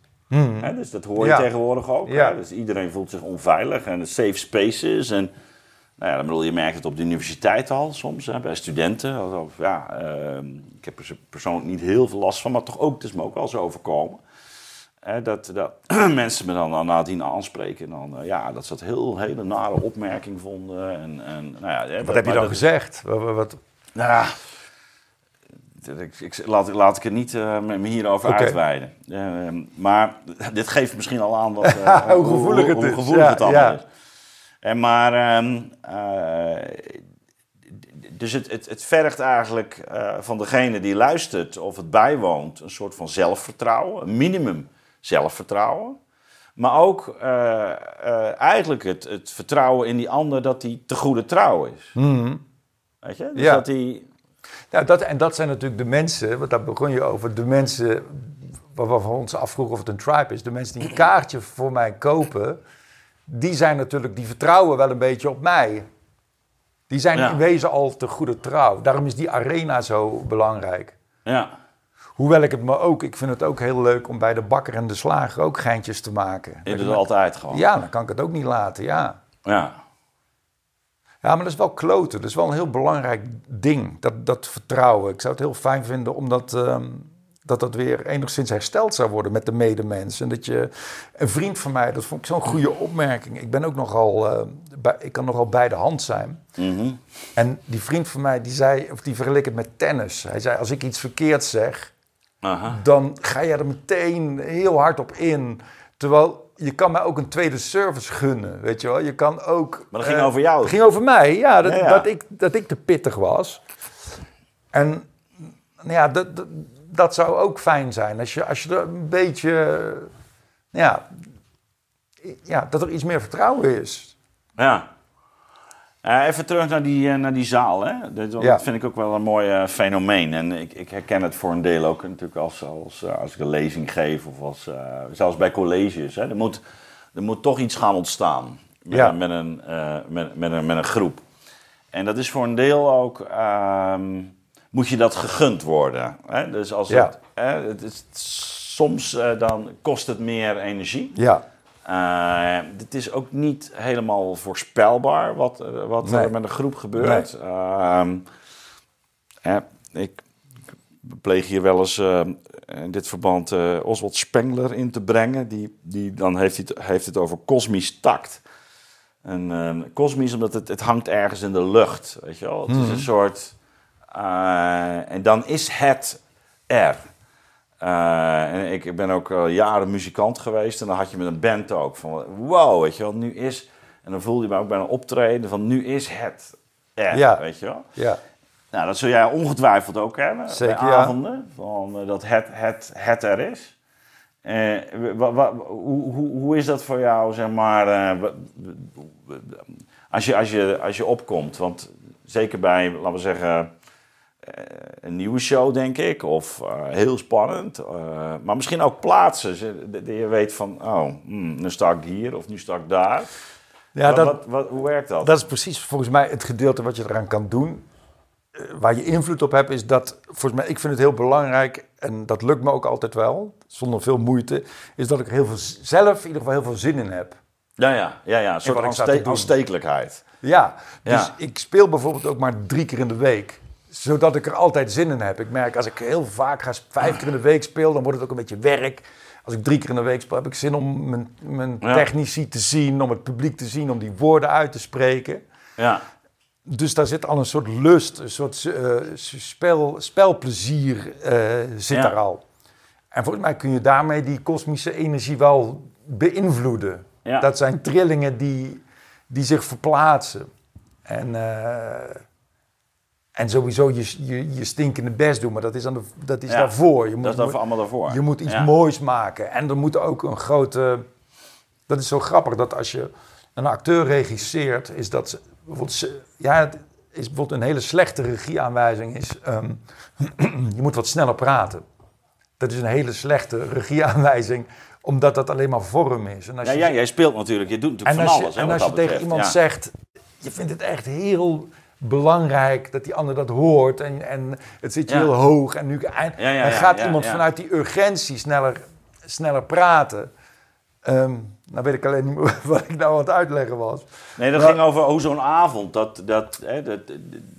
Hè? Dus dat hoor je Hmm. Ja. tegenwoordig ook. Ja. Hè? Dus iedereen voelt zich onveilig en safe spaces. En nou ja, dan bedoel, je merkt het op de universiteit al soms, hè, bij studenten. Alsof, ja, ehm, ik heb er persoonlijk niet heel veel last van, maar toch ook, het is me ook wel eens overkomen. Hè, dat, dat mensen me dan nadien aanspreken. En dan, eh, ja, dat ze dat heel hele nare opmerking vonden. En, en, nou ja, hè, Wat dat- heb je dan dat- gezegd? Wat, wat- Nou ik, ik, laat, laat ik er niet eh, me hierover Oké. uitweiden. Eh, maar dit geeft misschien al aan wat, eh, Hoe gevoelig het hoe, gevoelig het allemaal ja. is. En maar, ehm, eh, dus het, het, het vergt eigenlijk eh, van degene die luistert of het bijwoont een soort van zelfvertrouwen, een minimum zelfvertrouwen. Maar ook eh, eh, eigenlijk het, het vertrouwen in die ander dat hij te goede trouw is. Weet je? Dus Ja. dat hij Nou, dat, en dat zijn natuurlijk de mensen, want daar begon je over, de mensen waarvan we ons afvroegen of het een tribe is. De mensen die een kaartje voor mij kopen, die zijn natuurlijk, die vertrouwen wel een beetje op mij. Die zijn Ja. in wezen al te goede trouw. Daarom is die arena zo belangrijk. Ja, Hoewel ik het me ook, ik vind het ook heel leuk om bij de bakker en de slager ook geintjes te maken. je doet het altijd gewoon. Ja, dan kan ik het ook niet laten, ja. Ja. Ja, maar dat is wel kloten. Dat is wel een heel belangrijk ding, dat, dat vertrouwen. Ik zou het heel fijn vinden om dat... ehm, dat dat weer enigszins hersteld zou worden met de medemens. En dat je, een vriend van mij, dat vond ik zo'n goede opmerking. Ik ben ook nogal, bij, ik kan nogal bij de hand zijn. Mhm. En die vriend van mij, die zei, of die vergeleek het met tennis. Hij zei, als ik iets verkeerd zeg, Aha. dan ga je er meteen heel hard op in. Terwijl je kan mij ook een tweede service gunnen, weet je wel. Je kan ook... Maar dat ging eh, over jou. Het ging over mij, ja. Dat, Ja, ja. Dat, ik, dat ik te pittig was. En nou ja, dat, dat, dat zou ook fijn zijn. Als je, als je er een beetje... Ja, ja, dat er iets meer vertrouwen is. Ja. Eh, even terug naar die, eh, naar die zaal. Hè? Dat, Ja. vind ik ook wel een mooi eh, fenomeen. En ik, ik herken het voor een deel ook natuurlijk als, als, als ik een lezing geef. Of als, zelfs bij colleges. Hè? Er, moet, er moet toch iets gaan ontstaan. Met, Ja. een, met, een, met, met, een, met een groep. En dat is voor een deel ook... ehm, moet je dat gegund worden. Hè? Dus als Ja. het, hè, het is, soms eh, dan kost het meer energie. Ja, Eh, het is ook niet helemaal voorspelbaar wat, eh, wat Nee. er met een groep gebeurt. Ehm, hè, ik pleeg hier wel eens in dit verband Oswald Spengler in te brengen. Die, die, dan heeft hij het, heeft het over kosmisch tact. En eh, kosmisch omdat het, het hangt ergens in de lucht. Weet je wel? Het is een soort... eh, en dan is het er. Eh, en ik ben ook jaren muzikant geweest. En dan had je met een band ook. Van wow, weet je wel, nu is... En dan voelde je me ook bij een optreden van nu is het er, Ja. weet je wel. ja. Nou, dat zul jij ongetwijfeld ook hebben. Zeker, bij ja. avonden. Van, eh, dat het, het, het er is. Hoe, hoe, hoe is dat voor jou, zeg maar, als, je, als, je, als je opkomt? Want zeker bij, laten we zeggen, een nieuwe show, denk ik, of eh, heel spannend. eh, maar misschien ook plaatsen. dat je weet van, oh, hmm, nu sta ik hier of nu sta ik daar. ja Wat- dat, wat, wat, hoe werkt dat? Dat is precies volgens mij het gedeelte wat je eraan kan doen. Eh, Waar je invloed op hebt, is dat, volgens mij, ik vind het heel belangrijk, en dat lukt me ook altijd wel, zonder veel moeite, is dat ik er heel veel, zelf in ieder geval heel veel zin in heb. Ja, ja, ja, ja. een soort aanste- aanstekelijkheid. Ja, dus Ja. ik speel bijvoorbeeld ook maar drie keer in de week, zodat ik er altijd zin in heb. Ik merk, als ik heel vaak ga, vijf keer in de week speel, dan wordt het ook een beetje werk. Als ik drie keer in de week speel, heb ik zin om mijn, mijn Ja. technici te zien, om het publiek te zien, om die woorden uit te spreken. Ja, Dus daar zit al een soort lust, een soort eh, spel, spelplezier eh, zit Ja. daar al. En volgens mij kun je daarmee die kosmische energie wel beïnvloeden. Ja. Dat zijn trillingen die, die zich verplaatsen. En, eh, en sowieso je, je, je stinkende best doen, maar dat is, aan de, dat is Ja. daarvoor. Je moet, dat is dan allemaal daarvoor. je moet iets Ja. moois maken. En er moet ook een grote. Dat is zo grappig dat als je een acteur regisseert, is dat ze- bijvoorbeeld. ze- Ja, het is bijvoorbeeld een hele slechte regieaanwijzing. Is, ehm, je moet wat sneller praten. Dat is een hele slechte regieaanwijzing, omdat dat alleen maar vorm is. En als Ja, je, ja, jij speelt natuurlijk, je doet natuurlijk en van als je, alles. hè, en als je tegen iemand Ja. zegt, je vindt het echt heel belangrijk dat die ander dat hoort en, en het zit je Ja. heel hoog en nu en, Ja, ja, en ja, gaat iemand vanuit die urgentie sneller, sneller praten. Ehm nou weet ik alleen niet meer wat ik nou aan het uitleggen was. Nee, dat Maar- ging over hoe zo'n avond, dat, dat, hè, dat,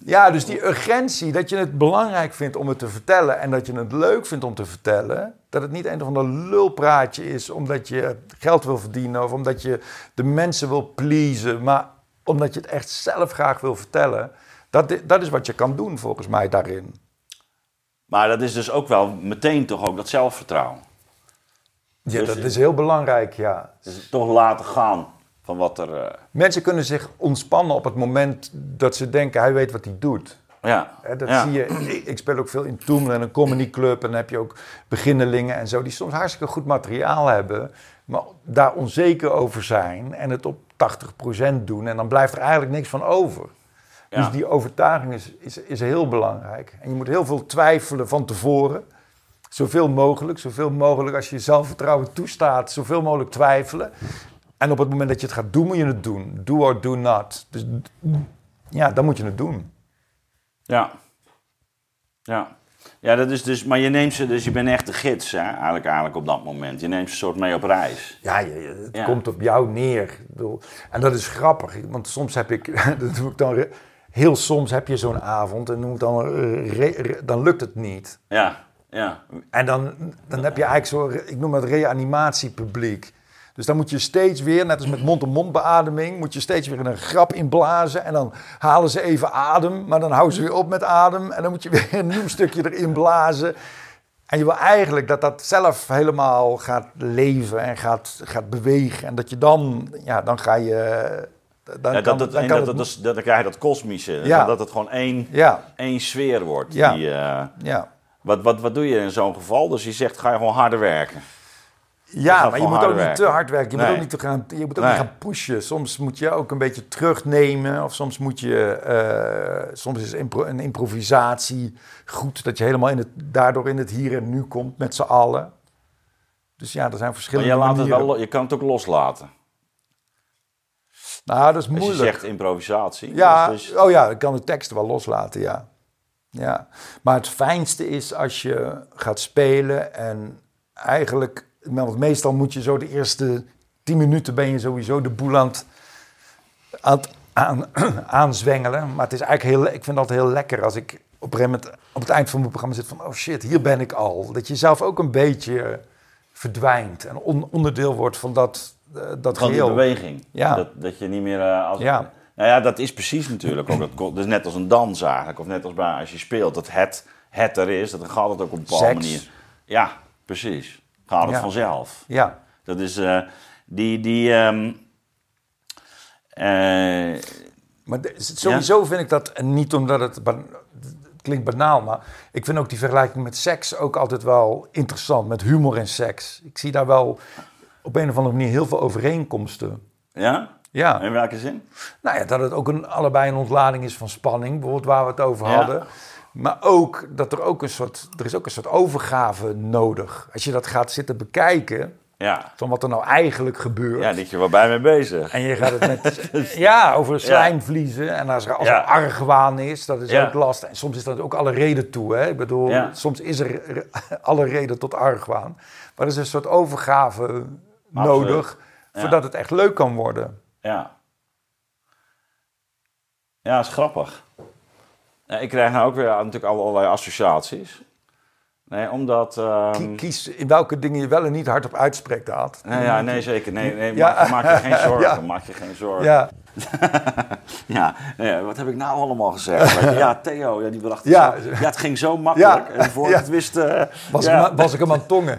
Ja, dus die urgentie, dat je het belangrijk vindt om het te vertellen en dat je het leuk vindt om te vertellen. Dat het niet een of ander lulpraatje is omdat je geld wil verdienen of omdat je de mensen wil pleasen, maar omdat je het echt zelf graag wil vertellen. Dat, dat is wat je kan doen volgens mij daarin. maar dat is dus ook wel meteen toch ook dat zelfvertrouwen. Ja, Dus- dat is heel belangrijk, ja. Dus toch laten gaan van wat er... eh, Mensen kunnen zich ontspannen op het moment dat ze denken hij weet wat hij doet. ja, Hè, dat ja. zie je. Ik, speel ook veel in Toemelen, een comedyclub. En dan heb je ook beginnelingen en zo, die soms hartstikke goed materiaal hebben. Maar daar onzeker over zijn en het op 80% doen. En dan blijft er eigenlijk niks van over. Ja. Dus die overtuiging is, is, is heel belangrijk. En je moet heel veel twijfelen van tevoren. Zoveel mogelijk, zoveel mogelijk als je je zelfvertrouwen toestaat, zoveel mogelijk twijfelen. En op het moment dat je het gaat doen, moet je het doen. Do or do not. Dus ja, dan moet je het doen. Ja. Ja. Ja, dat is dus, maar je neemt ze, dus je bent echt de gids, hè, eigenlijk, eigenlijk op dat moment. Je neemt ze soort mee op reis. Ja, je- het Ja. komt op jou neer. En dat is grappig, want soms heb ik, dat doe ik dan, heel soms heb je zo'n avond en noem dan, eh, dan lukt het niet. Ja, Ja. En dan, dan heb je eigenlijk zo, ik noem het reanimatiepubliek. Dus dan moet je steeds weer, net als met mond-to-mond beademing, moet je steeds weer een grap inblazen. En dan halen ze even adem, maar dan houden ze weer op met adem. En dan moet je weer een nieuw stukje erin blazen. En je wil eigenlijk dat dat zelf helemaal gaat leven en gaat, gaat bewegen. En dat je dan, ja, dan ga je... Dan Ja, dat, dan dat, het- dat, dan krijg je dat kosmische. Ja. Dat het gewoon één, Ja, één sfeer wordt. Ja. Die, eh, ja. wat, wat, wat doe je in zo'n geval? Dus je zegt, ga je gewoon harder werken. Ja, maar je moet ook niet te hard werken. Je Nee. moet ook niet, te gaan, je moet ook Nee. niet gaan pushen. Soms moet je ook een beetje terugnemen. Of soms moet je... eh, soms is impro- een improvisatie goed. Dat je helemaal in het, daardoor in het hier en nu komt met z'n allen. Dus ja, er zijn Maar verschillende je, laat het manieren. wel, lo- je kan het ook loslaten. Nou, dat is Als je moeilijk. zegt improvisatie. Ja, Dus, dus- oh ja, ik kan de teksten wel loslaten, ja. ja. Maar het fijnste is als je gaat spelen en eigenlijk... Want meestal moet je zo de eerste tien minuten ben je sowieso de boel aan het, aan aanzwengelen. Maar het is eigenlijk heel, ik vind dat heel lekker als ik op een gegeven moment op het eind van mijn programma zit van... Oh shit, hier ben ik al. Dat je zelf ook een beetje verdwijnt en on- onderdeel wordt van dat, eh, dat Gewoon die geheel. beweging. Ja. Dat, dat je niet meer eh, als... Ja. Nou ja, dat is precies natuurlijk ook. Dat, is net als een dans eigenlijk. Of net als bij, als je speelt, dat het, het er is. Dat gaat het ook op een bepaalde Seks. manier. Ja, precies. Gaat het Ja. vanzelf. Ja, Dat is eh, die... die ehm, eh, Maar sowieso vind ik dat, en niet omdat het klinkt banaal, maar ik vind ook die vergelijking met seks ook altijd wel interessant, met humor en seks. Ik zie daar wel op een of andere manier heel veel overeenkomsten. ja? Ja, In welke zin? nou ja, dat het ook een, allebei een ontlading is van spanning, bijvoorbeeld waar we het over Ja. hadden. Maar ook dat er ook een soort, er is ook een soort overgave nodig. Als je dat gaat zitten bekijken, Ja. van wat er nou eigenlijk gebeurt. Ja, dit je wel bij mee bezig. En je gaat het met, ja, over slijmvliezen. En als er, als er argwaan is, dat is Ja. ook lastig. En soms is dat ook alle reden toe. Hè? Ik bedoel, soms is er alle reden tot argwaan. Maar er is een soort overgave nodig, voordat het echt leuk kan worden. Ja. Ja, is grappig. Ja, ik krijg nou ook weer natuurlijk allerlei associaties. Nee, omdat... ehm, Kie- Kies in welke dingen je wel en niet hardop uitspreekt, Aad. nee, ja, nee, zeker. Nee, nee, Ja. maak, maak je geen zorgen. Ja. Maak je geen zorgen. Ja, Ja, nee, wat heb ik nou allemaal gezegd? Ja, Theo, ja, die bracht het Ja. het ging zo makkelijk. En voor ik het wist... eh, was, was ik hem aan tongen.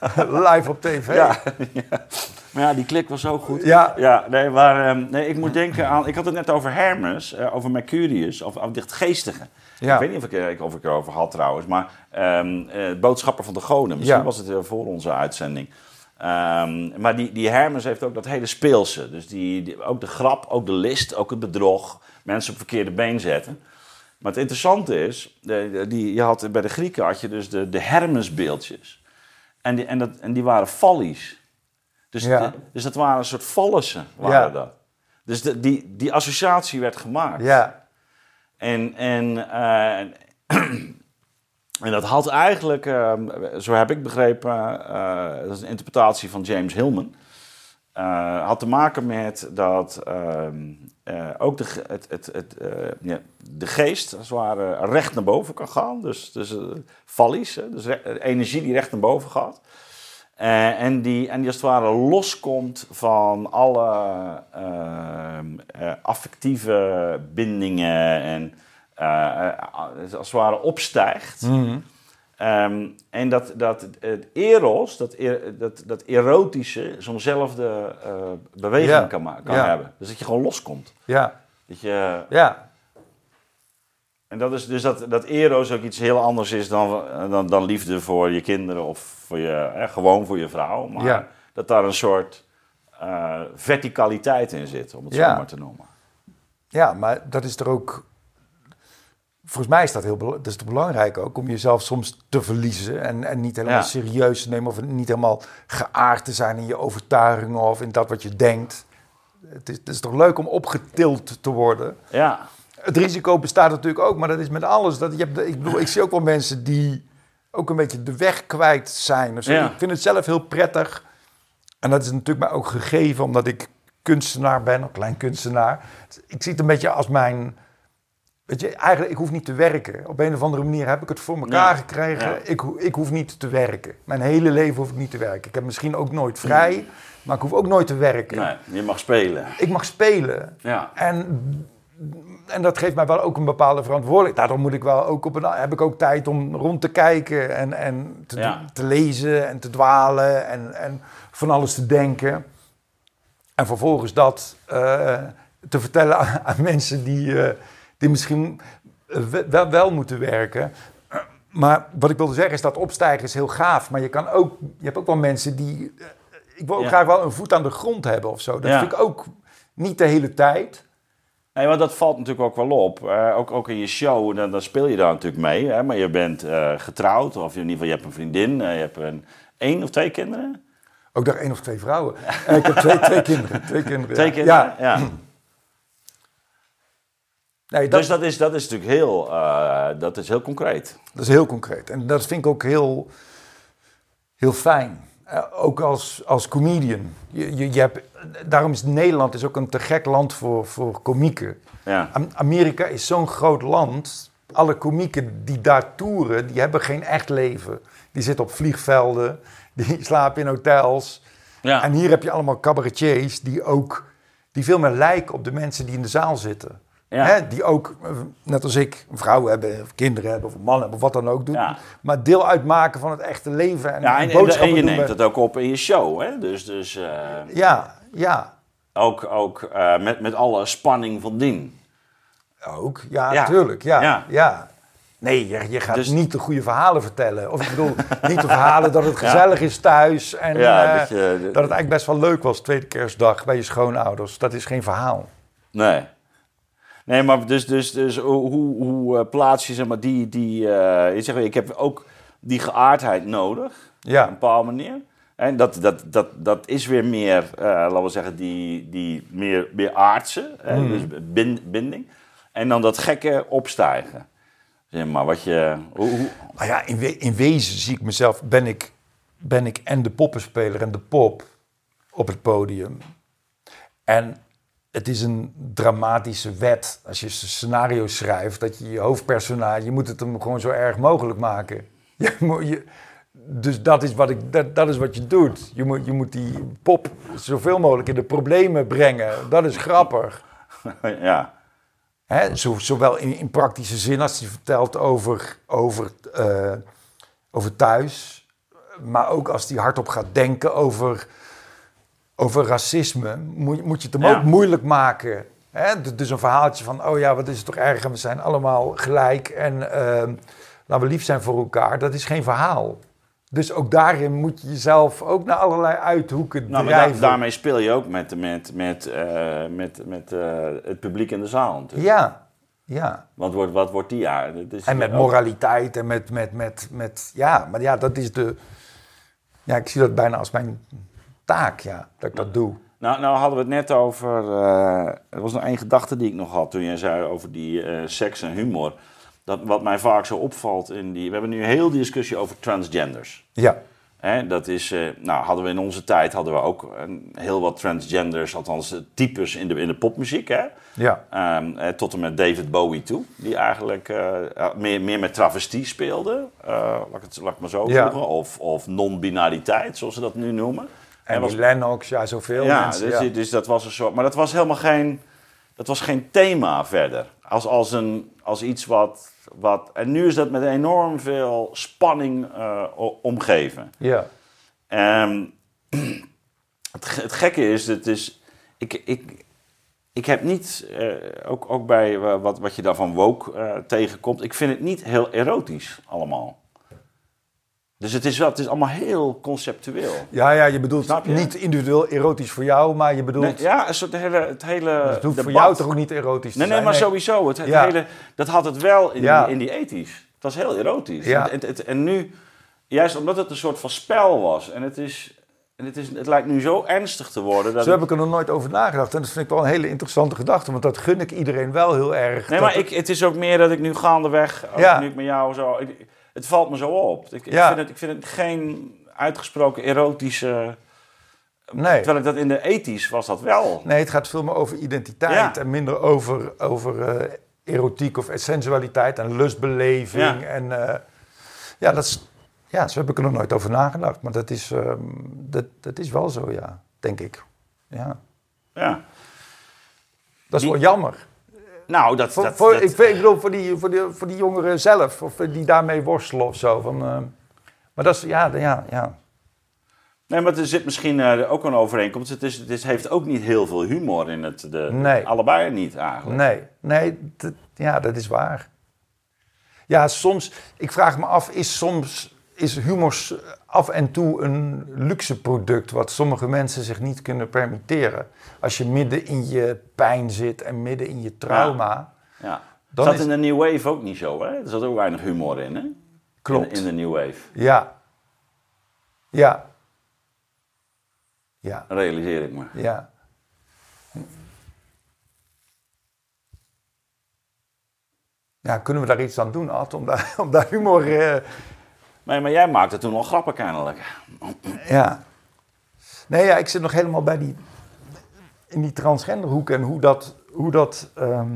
Live op tv. Ja, ja. Maar ja, die klik was zo goed. Ja. ja nee, maar ehm, nee, ik moet denken aan... Ik had het net over Hermes, eh, over Mercurius, of over het geestige. Ja. Ik weet niet of ik, er- of ik erover had trouwens, maar ehm eh, Boodschapper van de Goden. Misschien Ja. was het eh, voor onze uitzending. Ehm, maar die, die Hermes heeft ook dat hele speelse. Dus die, die- ook de grap, ook de list, ook het bedrog. Mensen op verkeerde been zetten. Maar het interessante is, de- die, je had, bij de Grieken had je dus de, de Hermesbeeldjes. En die, en, dat, en die waren fallies. Dus, Ja. de- dus dat waren een soort fallussen, waren Ja. dat. Dus de, die, die associatie werd gemaakt. Ja, En, en, eh, en dat had eigenlijk, eh, zo heb ik begrepen, eh, dat is een interpretatie van James Hillman. eh, had te maken met dat eh, ook de, het, het, het, eh, ja, de geest als het ware recht naar boven kan gaan. Dus, dus uh, dus energie die recht naar boven gaat. En, die, en die als het ware loskomt van alle ehm, eh, affectieve bindingen en als het ware opstijgt. Ehm, en dat, dat het eros, dat, e- dat, dat erotische, zo'nzelfde eh beweging Ja. kan, kan Ja. hebben. Dus dat je gewoon loskomt. ja, Dat je, ja. en dat is dus dat, dat eros ook iets heel anders is dan, dan, dan liefde voor je kinderen of voor je, eh, gewoon voor je vrouw. Maar Ja. dat daar een soort eh, verticaliteit in zit, om het zo maar te noemen. Ja, maar dat is er ook. Volgens mij is dat heel dat is belangrijk ook om jezelf soms te verliezen en, en niet helemaal Ja. serieus te nemen of niet helemaal geaard te zijn in je overtuigingen of in dat wat je denkt. Het is, het is toch leuk om opgetild te worden. Ja, Het risico bestaat natuurlijk ook, maar dat is met alles. Dat je hebt, ik bedoel, ik zie ook wel mensen die ook een beetje de weg kwijt zijn. Ja. Ik vind het zelf heel prettig. En dat is natuurlijk mij ook gegeven omdat ik kunstenaar ben, een klein kunstenaar. Ik zie het een beetje als mijn Weet je, eigenlijk, ik hoef niet te werken. Op een of andere manier heb ik het voor elkaar gekregen. ja. Ik, ik hoef niet te werken. Mijn hele leven hoef ik niet te werken. Ik heb misschien ook nooit vrij, maar ik hoef ook nooit te werken. Nee, je mag spelen. Ik mag spelen. Ja. En, en dat geeft mij wel ook een bepaalde verantwoordelijkheid. Daardoor moet ik wel ook op een, heb ik ook tijd om rond te kijken en, en te, Ja. te lezen en te dwalen en, en van alles te denken. En vervolgens dat eh, te vertellen aan, aan mensen die, eh, die misschien eh, we- wel, wel moeten werken. Maar wat ik wilde zeggen is dat opstijgen is heel gaaf. Maar je, kan ook, je hebt ook wel mensen die... eh, ik wil ook Ja. graag wel een voet aan de grond hebben of zo. Dat Ja. vind ik ook niet de hele tijd. Nee, want dat valt natuurlijk ook wel op. Eh, ook, ook in je show, dan, dan speel je daar natuurlijk mee. Hè? Maar je bent getrouwd, of in ieder geval je hebt een vriendin. je hebt een, één of twee kinderen? Ook daar één of twee vrouwen. Ik heb twee, twee kinderen. Twee kinderen. Twee ja. kinderen? Ja. Nee, dat, Dus dat is, dat is natuurlijk heel, eh, dat is heel concreet. dat is heel concreet. En dat vind ik ook heel, heel fijn. Eh, ook als, als comedian. Je, je, je hebt, daarom is Nederland is ook een te gek land voor, voor komieken. Ja. Am- Amerika is zo'n groot land. Alle komieken die daar toeren, die hebben geen echt leven. Die zitten op vliegvelden, die slapen in hotels. Ja. En hier heb je allemaal cabaretiers die ook die veel meer lijken op de mensen die in de zaal zitten. Ja. Hè, die ook, eh, net als ik, een vrouw hebben, of kinderen hebben, of een man hebben, of wat dan ook doen. Ja. Maar deel uitmaken van het echte leven en, Ja, en en, en, en boodschappen je doen neemt het ook op in je show. Hè? Dus, dus eh, Ja, ja. ook, ook eh, met, met alle spanning van dien. Ook, ja, Ja. tuurlijk. Ja, Ja. Nee, je, je gaat Dus- niet de goede verhalen vertellen. Of ik bedoel, niet de verhalen dat het gezellig is thuis. En Ja, dat je- dat het eigenlijk best wel leuk was, tweede kerstdag, bij je schoonouders. Dat is geen verhaal. Nee. Nee, maar dus, dus, dus hoe, hoe, eh, plaats je zeg maar die... die eh, je zegt, ik heb ook die geaardheid nodig. Ja. Op een bepaalde manier. En dat, dat, dat, dat is weer meer, eh, laten we zeggen, die, die meer, meer aardse. Hmm. Dus bin- binding. En dan dat gekke opstijgen. Zeg maar, wat je... Hoe, hoe, Maar ja, in, we- in wezen zie ik mezelf, ben ik, ben ik en de poppenspeler en de pop op het podium. En het is een dramatische wet als je een scenario schrijft, dat je je hoofdpersonage, je moet het hem gewoon zo erg mogelijk maken. Je moet, je, dus dat is, wat ik, dat, dat is wat je doet. Je moet, je moet die pop zoveel mogelijk in de problemen brengen. Dat is grappig. ja. Hè, zo, zowel in, in praktische zin als hij vertelt over, over, eh, over thuis. Maar ook als hij hardop gaat denken over, over racisme. Moet, moet je het hem Ja. ook moeilijk maken. Hè? Dus een verhaaltje van, oh ja, wat is het toch erg. En we zijn allemaal gelijk. En ehm, laten we lief zijn voor elkaar. Dat is geen verhaal. Dus ook daarin moet je jezelf ook naar allerlei uithoeken Nou, maar da- drijven. daarmee speel je ook met, met, met, eh, met, met eh, het publiek in de zaal. natuurlijk. Ja, ja. Want wordt, wat wordt die jaar? En met ook- moraliteit en met, met, met, met, ja, maar ja, dat is de, ja, ik zie dat bijna als mijn taak, ja, dat ik dat doe. Nou, nou hadden we het net over. eh, er was nog één gedachte die ik nog had toen jij zei over die eh, seks en humor. Dat wat mij vaak zo opvalt in die. We hebben nu een heel discussie over transgenders. Ja, Hè, dat is, eh, nou, hadden we in onze tijd hadden we ook heel wat transgenders, althans types in de, in de popmuziek. Hè? ja, Ehm, eh, tot en met David Bowie toe, die eigenlijk meer, meer met travestie speelde. Laat, ik het, laat ik maar zo Ja. voegen. Of, of non-binariteit, zoals ze dat nu noemen. En was- Lennox, ja, zoveel ja, mensen. dus, ja. dus dat was een soort. Maar dat was helemaal geen. Dat was geen thema verder. Als, als, een, als iets wat, wat. En nu is dat met enorm veel spanning eh, omgeven. ja. Ehm, het, ge- het gekke is, het is ik, ik, ik heb niet, eh, ook, ook bij wat, wat je daarvan woke eh, tegenkomt, ik vind het niet heel erotisch allemaal. Dus het is, wel, het is allemaal heel conceptueel. Ja, ja, je bedoelt je? niet individueel erotisch voor jou, maar je bedoelt, Nee, ja, een soort hele, het hele het hoeft voor jou toch ook niet erotisch te Nee, nee, zijn? maar sowieso. Het, het Ja. hele, dat had het wel in, Ja. die, in die ethisch. Het was heel erotisch. Ja. En, en, en nu, juist omdat het een soort van spel was. En het, is, en het, is, het lijkt nu zo ernstig te worden. Dat Zo heb ik er nog nooit over nagedacht. En dat vind ik wel een hele interessante gedachte, want dat gun ik iedereen wel heel erg. Nee, maar ik, het is ook meer dat ik nu gaandeweg, nu ik met jou zo... ik- het valt me zo op. Ik, ik, vind het, ik vind het geen uitgesproken erotische... Nee. Terwijl ik dat in de ethisch was dat wel. Nee, het gaat veel meer over identiteit Ja. en minder over, over eh, erotiek of sensualiteit en lustbeleving. Ja. En eh, ja, dat is, ja, zo heb ik er nog nooit over nagedacht. Maar dat is, ehm, dat, dat is wel zo, ja, denk ik. Ja. Ja. Dat is Die- wel jammer. Nou, dat... Voor, dat, voor, dat- ik, vind- ik bedoel, voor die, voor, die, voor die jongeren zelf, of die daarmee worstelen of zo. Van, eh, maar dat is, ja, ja, ja. Nee, maar er zit misschien eh, ook een overeenkomst. Het, is, het is, heeft ook niet heel veel humor in het. De, Nee. Allebei niet eigenlijk. Nee, nee, ja, dat is waar. Ja, soms, ik vraag me af, is soms is humor af en toe een luxe product wat sommige mensen zich niet kunnen permitteren? Als je midden in je pijn zit en midden in je trauma. Ja. Dan zat is- in de New Wave ook niet zo, hè? Er zat ook weinig humor in, hè? Klopt. In, in de New Wave, Ja. Ja. Ja. realiseer ik me. Ja. Ja, kunnen we daar iets aan doen, Ad, om daar, om daar humor... eh, Nee, maar jij maakte toen al grappen kennelijk. Ja. Nee, ja, ik zit nog helemaal bij die, in die transgenderhoek en hoe dat, hoe dat ehm,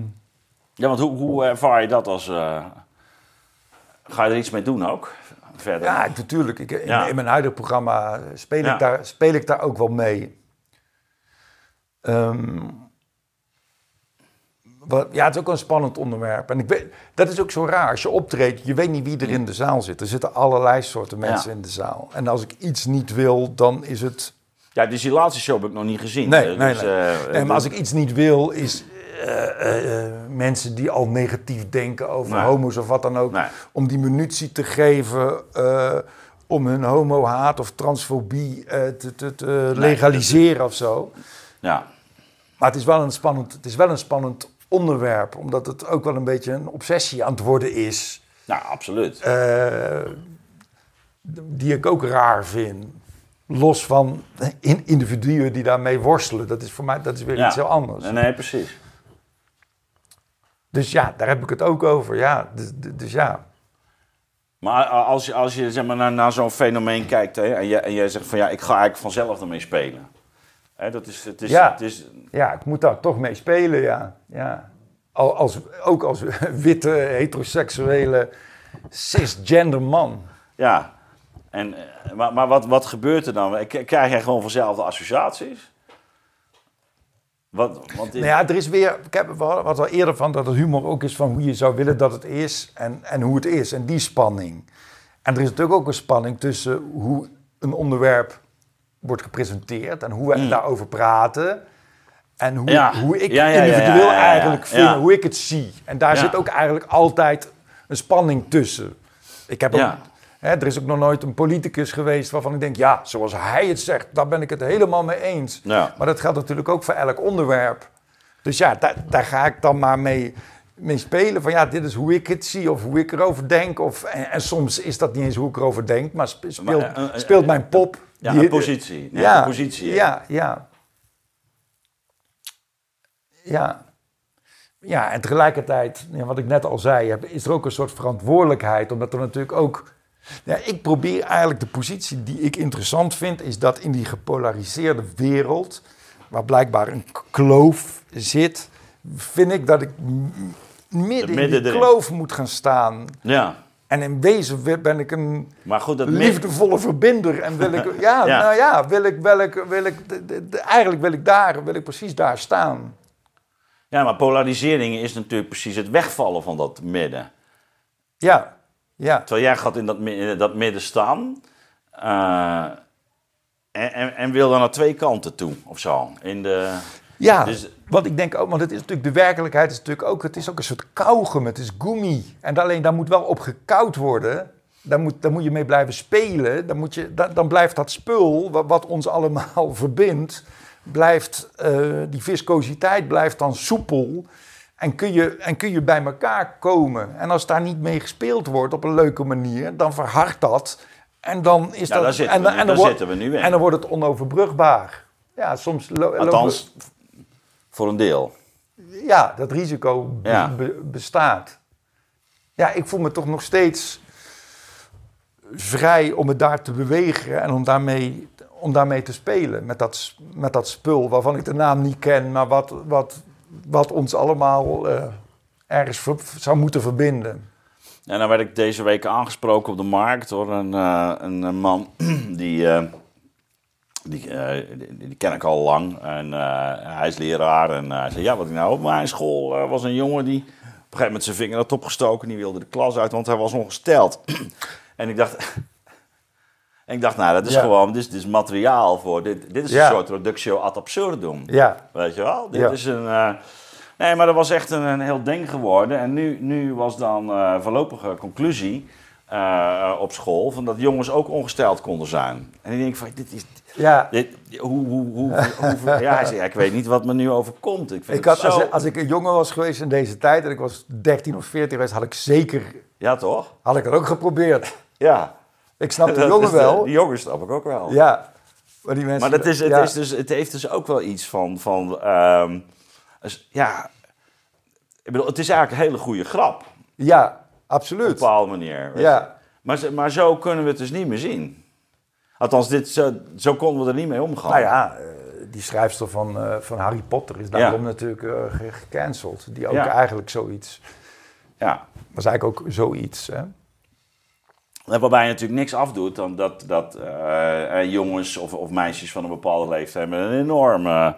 Ja, want hoe, hoe ervaar je dat als... eh, ga je er iets mee doen ook? Verder? ja, natuurlijk. Ik, in, Ja. in mijn huidige programma speel, Ja. ik daar, speel ik daar ook wel mee. Ehm, wat, ja, het is ook een spannend onderwerp. En ik weet, dat is ook zo raar. Als je optreedt, je weet niet wie er in de zaal zit. Er zitten allerlei soorten mensen Ja. in de zaal. En als ik iets niet wil, dan is het Ja, die Silatie-show heb ik nog niet gezien. Nee, Eh, nee, dus, nee. eh, nee, maar als ik iets niet wil, is eh, mensen die al negatief denken over Nee. homo's of wat dan ook, om die munitie te geven om hun homo-haat of transfobie te, te, te legaliseren of zo. Ja, Maar het is, wel een spannend, het is wel een spannend onderwerp, omdat het ook wel een beetje een obsessie aan het worden is, nou, absoluut. eh, die ik ook raar vind. Los van in- individuen die daarmee worstelen. Dat is voor mij dat is weer ja. iets heel anders. Nee, nee, precies. Dus ja, daar heb ik het ook over. Ja, dus, dus ja. Maar als je, als je zeg maar, naar, naar zo'n fenomeen kijkt hè, en, jij, en jij zegt van ja, ik ga eigenlijk vanzelf ermee spelen. Hè, dat is, het is, Ja. het is, ja, ik moet daar toch mee spelen, ja. ja. Al, als, ook als witte, heteroseksuele, cisgender man. ja. En, eh, maar maar wat, wat gebeurt er dan? Krijg jij gewoon vanzelf de associaties? Wat, want Nou ja, er is weer, ik heb het al eerder van dat het humor ook is van hoe je zou willen dat het is en, en hoe het is. En die spanning. En er is natuurlijk ook een spanning tussen hoe een onderwerp wordt gepresenteerd en hoe we daarover praten. En hoe. Ja. hoe ik Ja, individueel eigenlijk vind, hoe ik het zie. En daar zit ook eigenlijk altijd een spanning tussen. Ik heb ook, hè, er is ook nog nooit een politicus geweest waarvan ik denk, ja, zoals hij het zegt, daar ben ik het helemaal mee eens. Maar dat geldt natuurlijk ook voor elk onderwerp. Dus ja, daar, daar ga ik dan maar mee, mee spelen. Van ja, dit is hoe ik het zie of hoe ik erover denk. Of, en, en soms is dat niet eens hoe ik erover denk, maar spe- speelt, eh, eh, speelt mijn pop. Ja, die- een positie. Ja, Ja, een positie. ja, ja. Ja. Ja, en tegelijkertijd, wat ik net al zei, is er ook een soort verantwoordelijkheid. Omdat er natuurlijk ook. Ja, ik probeer eigenlijk de positie die ik interessant vind, is dat in die gepolariseerde wereld, waar blijkbaar een kloof zit, vind ik dat ik m- midden in midden die kloof moet gaan staan. Ja. En in wezen ben ik een Maar goed, dat liefdevolle verbinder. En wil ik, ja, Ja. nou ja, wil ik, wil ik, wil ik, de- de- de- eigenlijk wil ik daar, wil ik precies daar staan. Ja, maar polarisering is natuurlijk precies het wegvallen van dat midden. Ja, ja, Terwijl jij gaat in dat, in dat midden staan. eh, en, en, en wil dan naar twee kanten toe, of zo. In de, ja. Dus- want ik denk ook, want het is natuurlijk, de werkelijkheid is natuurlijk ook, het is ook een soort kauwgum, het is gummi. En alleen daar moet wel op gekauwd worden. Daar moet, daar moet je mee blijven spelen. Dan, moet je, dan, dan blijft dat spul, wat, wat ons allemaal verbindt, blijft, eh, die viscositeit blijft dan soepel. En kun, je, en kun je bij elkaar komen. En als daar niet mee gespeeld wordt op een leuke manier, dan verhardt dat. En dan is Ja, dat. daar zitten en, we en dan zitten we nu in. En dan wordt het onoverbrugbaar. Ja, soms althans, voor een deel. ja, dat risico be- Ja. be- bestaat. Ja, ik voel me toch nog steeds vrij om het daar te bewegen en om daarmee, om daarmee te spelen. Met dat, met dat spul waarvan ik de naam niet ken, maar wat, wat, wat ons allemaal eh, ergens zou moeten verbinden. En dan werd ik deze week aangesproken op de markt door een, eh, een, eh, man die, die, eh, die, die ken ik al lang. En eh, hij is leraar en eh, hij zei, ja wat ik nou op mijn school was een jongen die op een gegeven moment zijn vinger had opgestoken. Die wilde de klas uit, want hij was ongesteld. en ik dacht... En ik dacht, nou, dat is Ja. gewoon, dit is, dit is materiaal voor, dit, dit is Ja. een soort reductio ad absurdum. Ja, Weet je wel? Dit Ja. is een. nee, maar dat was echt een, een heel ding geworden. En nu, nu was dan eh voorlopige conclusie op school van dat jongens ook ongesteld konden zijn. En ik denk van, dit is. Ja. Dit, hoe, hoe, hoe, hoe- ja, hij zei, ja, ik weet niet wat me nu overkomt. Ik vind Ik het had, zo... als, als ik een jongen was geweest in deze tijd, en ik was 13 of 14 geweest, had ik zeker, Ja, toch? had ik dat ook geprobeerd. Ja. Ik snap de jongen de- wel. Die jongens snap ik ook wel. Ja. Maar, die mensen, Maar dat is, het, ja. is dus, het heeft dus ook wel iets van... van ehm, ja, ik bedoel, het is eigenlijk een hele goede grap. Ja, Op een absoluut. bepaalde manier. Ja. Maar, maar zo kunnen we het dus niet meer zien. Althans, dit, zo, zo konden we er niet mee omgaan. Nou ja, eh, die schrijfster van, eh, van Harry Potter is daarom natuurlijk eh, ge- gecanceld. Die ook Ja. eigenlijk zoiets, Ja. was eigenlijk ook zoiets. Hè? En Waarbij je natuurlijk niks afdoet dan dat, dat jongens of, of meisjes van een bepaalde leeftijd met een enorme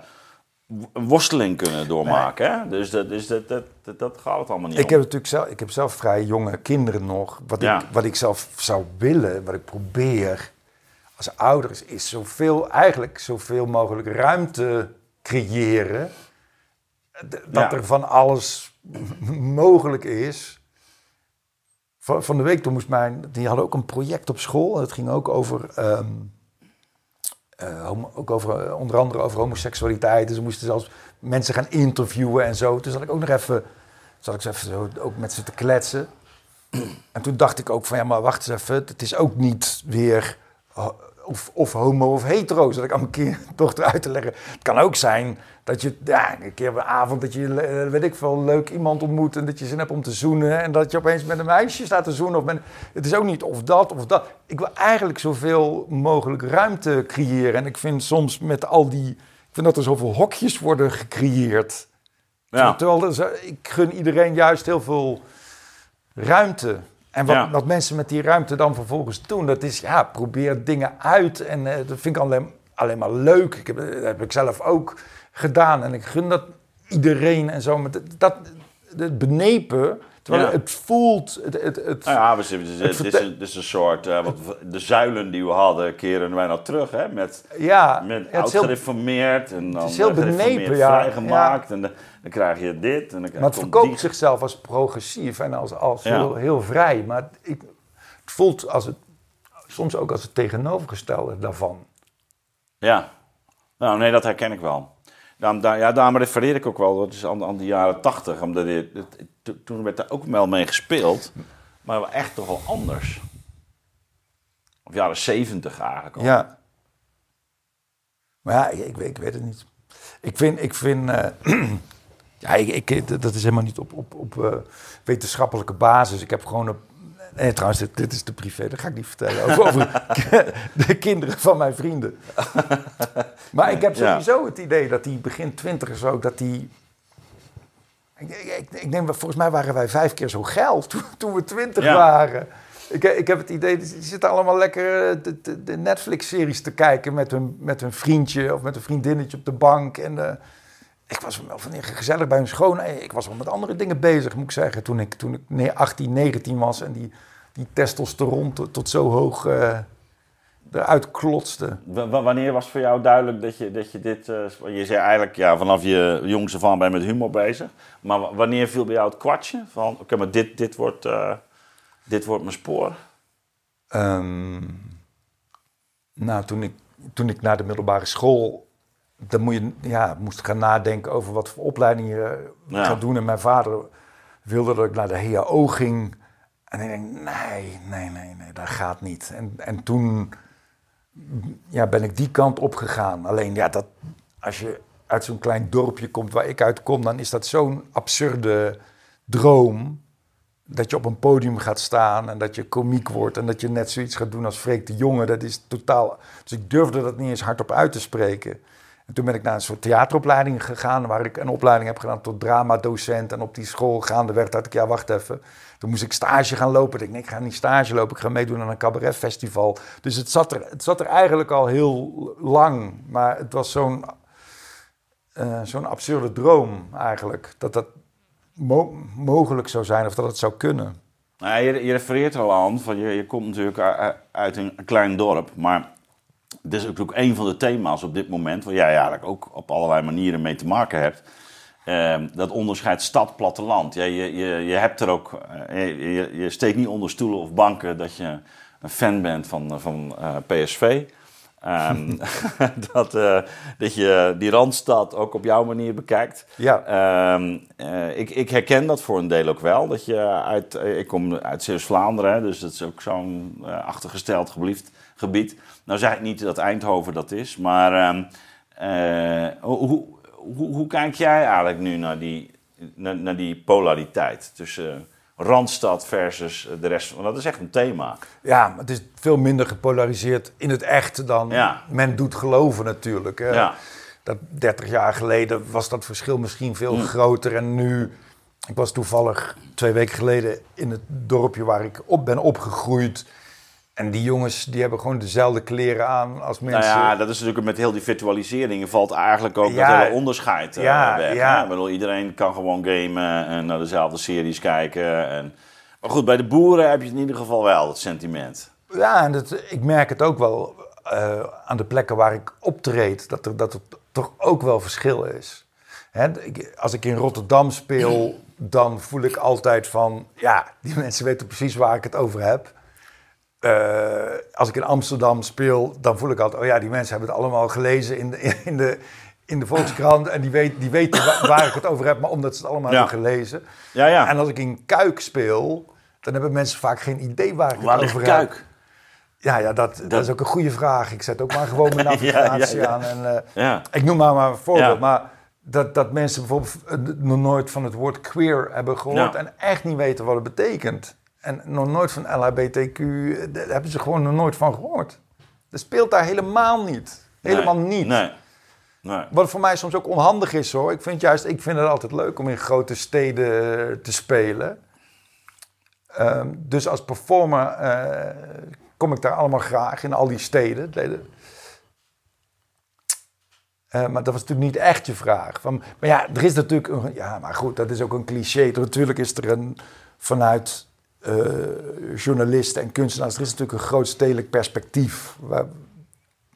worsteling kunnen doormaken. Hè? Dus, dat, dus dat, dat, dat, dat gaat het allemaal niet Ik om. heb natuurlijk zelf, ik heb zelf vrij jonge kinderen nog. Wat, Ja. ik, wat ik zelf zou willen, wat ik probeer als ouder, is, is zoveel, eigenlijk zoveel mogelijk ruimte creëren. Dat Ja. er van alles mogelijk is. Van, van de week toen moest mijn, die hadden ook een project op school. Het ging ook over, ehm, eh, ook over eh, onder andere over homoseksualiteit. Dus ze moesten zelfs mensen gaan interviewen en zo. Toen zat ik ook nog even, zat ik even zo ook met ze te kletsen. En toen dacht ik ook van ja, maar wacht eens even. Het is ook niet weer of, of homo of hetero. Zat ik aan mijn kind- dochter uit te leggen. Het kan ook zijn dat je ja, een keer op een avond dat je, eh, weet ik veel, leuk iemand ontmoet en dat je zin hebt om te zoenen en dat je opeens met een meisje staat te zoenen. Of met, het is ook niet of dat of dat. Ik wil eigenlijk zoveel mogelijk ruimte creëren. En ik vind soms met al die, ik vind dat er zoveel hokjes worden gecreëerd. Ja. Terwijl er ik gun iedereen juist heel veel ruimte. En wat, Ja. wat mensen met die ruimte dan vervolgens doen, dat is ja, probeer dingen uit. En eh, dat vind ik alleen, alleen maar leuk. Ik heb, dat heb ik zelf ook gedaan. En ik gun dat iedereen en zo. Maar dat, dat het benepen, terwijl Ja. het voelt, het, het, het, Nou ja, we zitten- het, is, verte- een, het is een soort... eh, wat, de zuilen die we hadden keren wij nou terug. Hè? Met, ja, met ja, het is oud-gereformeerd en dan is heel eh, gereformeerd benepen, ja. vrijgemaakt. En dan, dan krijg je dit. En dan Maar het verkoopt die- zichzelf als progressief en als, als Ja. heel, heel vrij. Maar ik, het voelt als het, soms ook als het tegenovergestelde daarvan. Ja, nou nee, dat herken ik wel. Daarom, daar, ja, daarom refereer ik ook wel, dat is aan, aan de jaren tachtig. Toen werd daar ook wel mee gespeeld, maar wel echt toch wel anders. Of jaren zeventig eigenlijk al. Ja. Maar ja, ik, ik, weet- ik weet het niet. Ik vind, ik vind eh, ja, ik, ik, dat is helemaal niet op, op, op eh, wetenschappelijke basis. Ik heb gewoon een, nee, trouwens, dit, dit is te privé, dat ga ik niet vertellen. Over, over de kinderen van mijn vrienden. Maar ik heb Ja. sowieso het idee dat die begin twintigers ook, dat die... Ik, ik, ik, denk, volgens mij waren wij vijf keer zo geil toen, toen we twintig Ja. waren. Ik, ik heb het idee, die zitten allemaal lekker eh, de, de, de Netflix-series te kijken met hun, met hun vriendje of met een vriendinnetje op de bank. En eh, ik was wel van gezellig bij hun schoon. Eh, Ik was wel met andere dingen bezig, moet ik zeggen, toen ik, toen ik nee, 18, 19 was en die, die testosteron tot, tot zo hoog eh, eruit klotste. W- wanneer was voor jou duidelijk dat je, dat je dit... eh, je zei eigenlijk, ja, vanaf je jongste van ben je met humor bezig. Maar wanneer viel bij jou het kwartje van... Oké, maar dit, dit, wordt, dit wordt mijn spoor. Ehm, nou, toen ik, toen ik naar de middelbare school, dan moet je, ja, moest gaan nadenken over wat voor opleiding je Ja. gaat doen. En mijn vader wilde dat ik naar de HAO ging. En ik denk, nee, nee, nee, nee, dat gaat niet. En, en toen ja, ben ik die kant op gegaan. Alleen ja, dat, als je uit zo'n klein dorpje komt waar ik uit kom, dan is dat zo'n absurde droom. Dat je op een podium gaat staan en dat je komiek wordt en dat je net zoiets gaat doen als Freek de Jonge. Dat is totaal. Dus ik durfde dat niet eens hardop uit te spreken. En toen ben ik naar een soort theateropleiding gegaan, waar ik een opleiding heb gedaan tot dramadocent. En op die school gaande werd dat ik, ja, wacht even. Toen moest ik stage gaan lopen. Ik nee, ik ga niet stage lopen, ik ga meedoen aan een cabaretfestival. Dus het zat er, het zat er eigenlijk al heel lang. Maar het was zo'n eh, zo'n absurde droom eigenlijk. Dat dat mo- mogelijk zou zijn of dat het zou kunnen. Nou, je, je refereert er al aan, van je, je komt natuurlijk uit een klein dorp, maar dit is ook een van de thema's op dit moment, waar jij eigenlijk ook op allerlei manieren mee te maken hebt. Ehm, dat onderscheid stad-platteland. Ja, je, je, je hebt er ook, eh, je, steekt niet onder stoelen of banken dat je een fan bent van, van eh, PSV. Ehm, dat, eh, dat je die randstad ook op jouw manier bekijkt. Ja. Ehm, eh, ik, ik herken dat voor een deel ook wel. Dat je uit, eh, ik kom uit Zeeuws-Vlaanderen, dus dat is ook zo'n eh, achtergesteld geblieft gebied. Nou zeg ik niet dat Eindhoven dat is, maar ehm, eh, hoe, hoe, hoe, kijk jij eigenlijk nu naar die, naar, naar die polariteit tussen Randstad versus de rest? Want dat is echt een thema. Ja, het is veel minder gepolariseerd in het echt dan Ja. men doet geloven natuurlijk. Ja. Dat 30 jaar geleden was dat verschil misschien veel Mm. groter. En nu, ik was toevallig twee weken geleden in het dorpje waar ik op ben opgegroeid. En die jongens die hebben gewoon dezelfde kleren aan als mensen. Nou ja, dat is natuurlijk met heel die virtualisering valt eigenlijk ook Ja. dat hele onderscheid eh, Ja, weg. ja. hè? Ik bedoel, iedereen kan gewoon gamen en naar dezelfde series kijken. En... Maar goed, bij de boeren heb je in ieder geval wel het sentiment. Ja, en dat, ik merk het ook wel eh, aan de plekken waar ik optreed, dat er, dat er toch ook wel verschil is. Hè, als ik in Rotterdam speel, dan voel ik altijd van, ja, die mensen weten precies waar ik het over heb. Eh, als ik in Amsterdam speel, dan voel ik altijd, oh ja, die mensen hebben het allemaal gelezen in de, in de, in de Volkskrant. En die, weet, die weten wa- waar ik het over heb, maar omdat ze het allemaal Ja. hebben gelezen. Ja, ja. En als ik in Kuik speel, dan hebben mensen vaak geen idee waar ik Waar het over heb. Kuik? Ja, ja dat, dat is ook een goede vraag. Ik zet ook maar gewoon mijn navigatie Ja, aan. En, eh, Ja. Ik noem maar, maar een voorbeeld. Maar dat, dat mensen bijvoorbeeld eh, nog nooit van het woord queer hebben gehoord... En echt niet weten wat het betekent. En nog nooit van LHBTQ, eh, daar hebben ze gewoon nog nooit van gehoord. Dat speelt daar helemaal niet. Helemaal Nee, niet. Nee. nee. Wat voor mij soms ook onhandig is hoor. Ik vind juist, ik vind het altijd leuk om in grote steden te spelen. Ehm, dus als performer eh, kom ik daar allemaal graag in al die steden. Eh, maar dat was natuurlijk niet echt je vraag. Van, maar ja, er is natuurlijk een, ja, maar goed, dat is ook een cliché. Natuurlijk is er een vanuit eh, journalisten en kunstenaars, er is natuurlijk een groot stedelijk perspectief. Waar-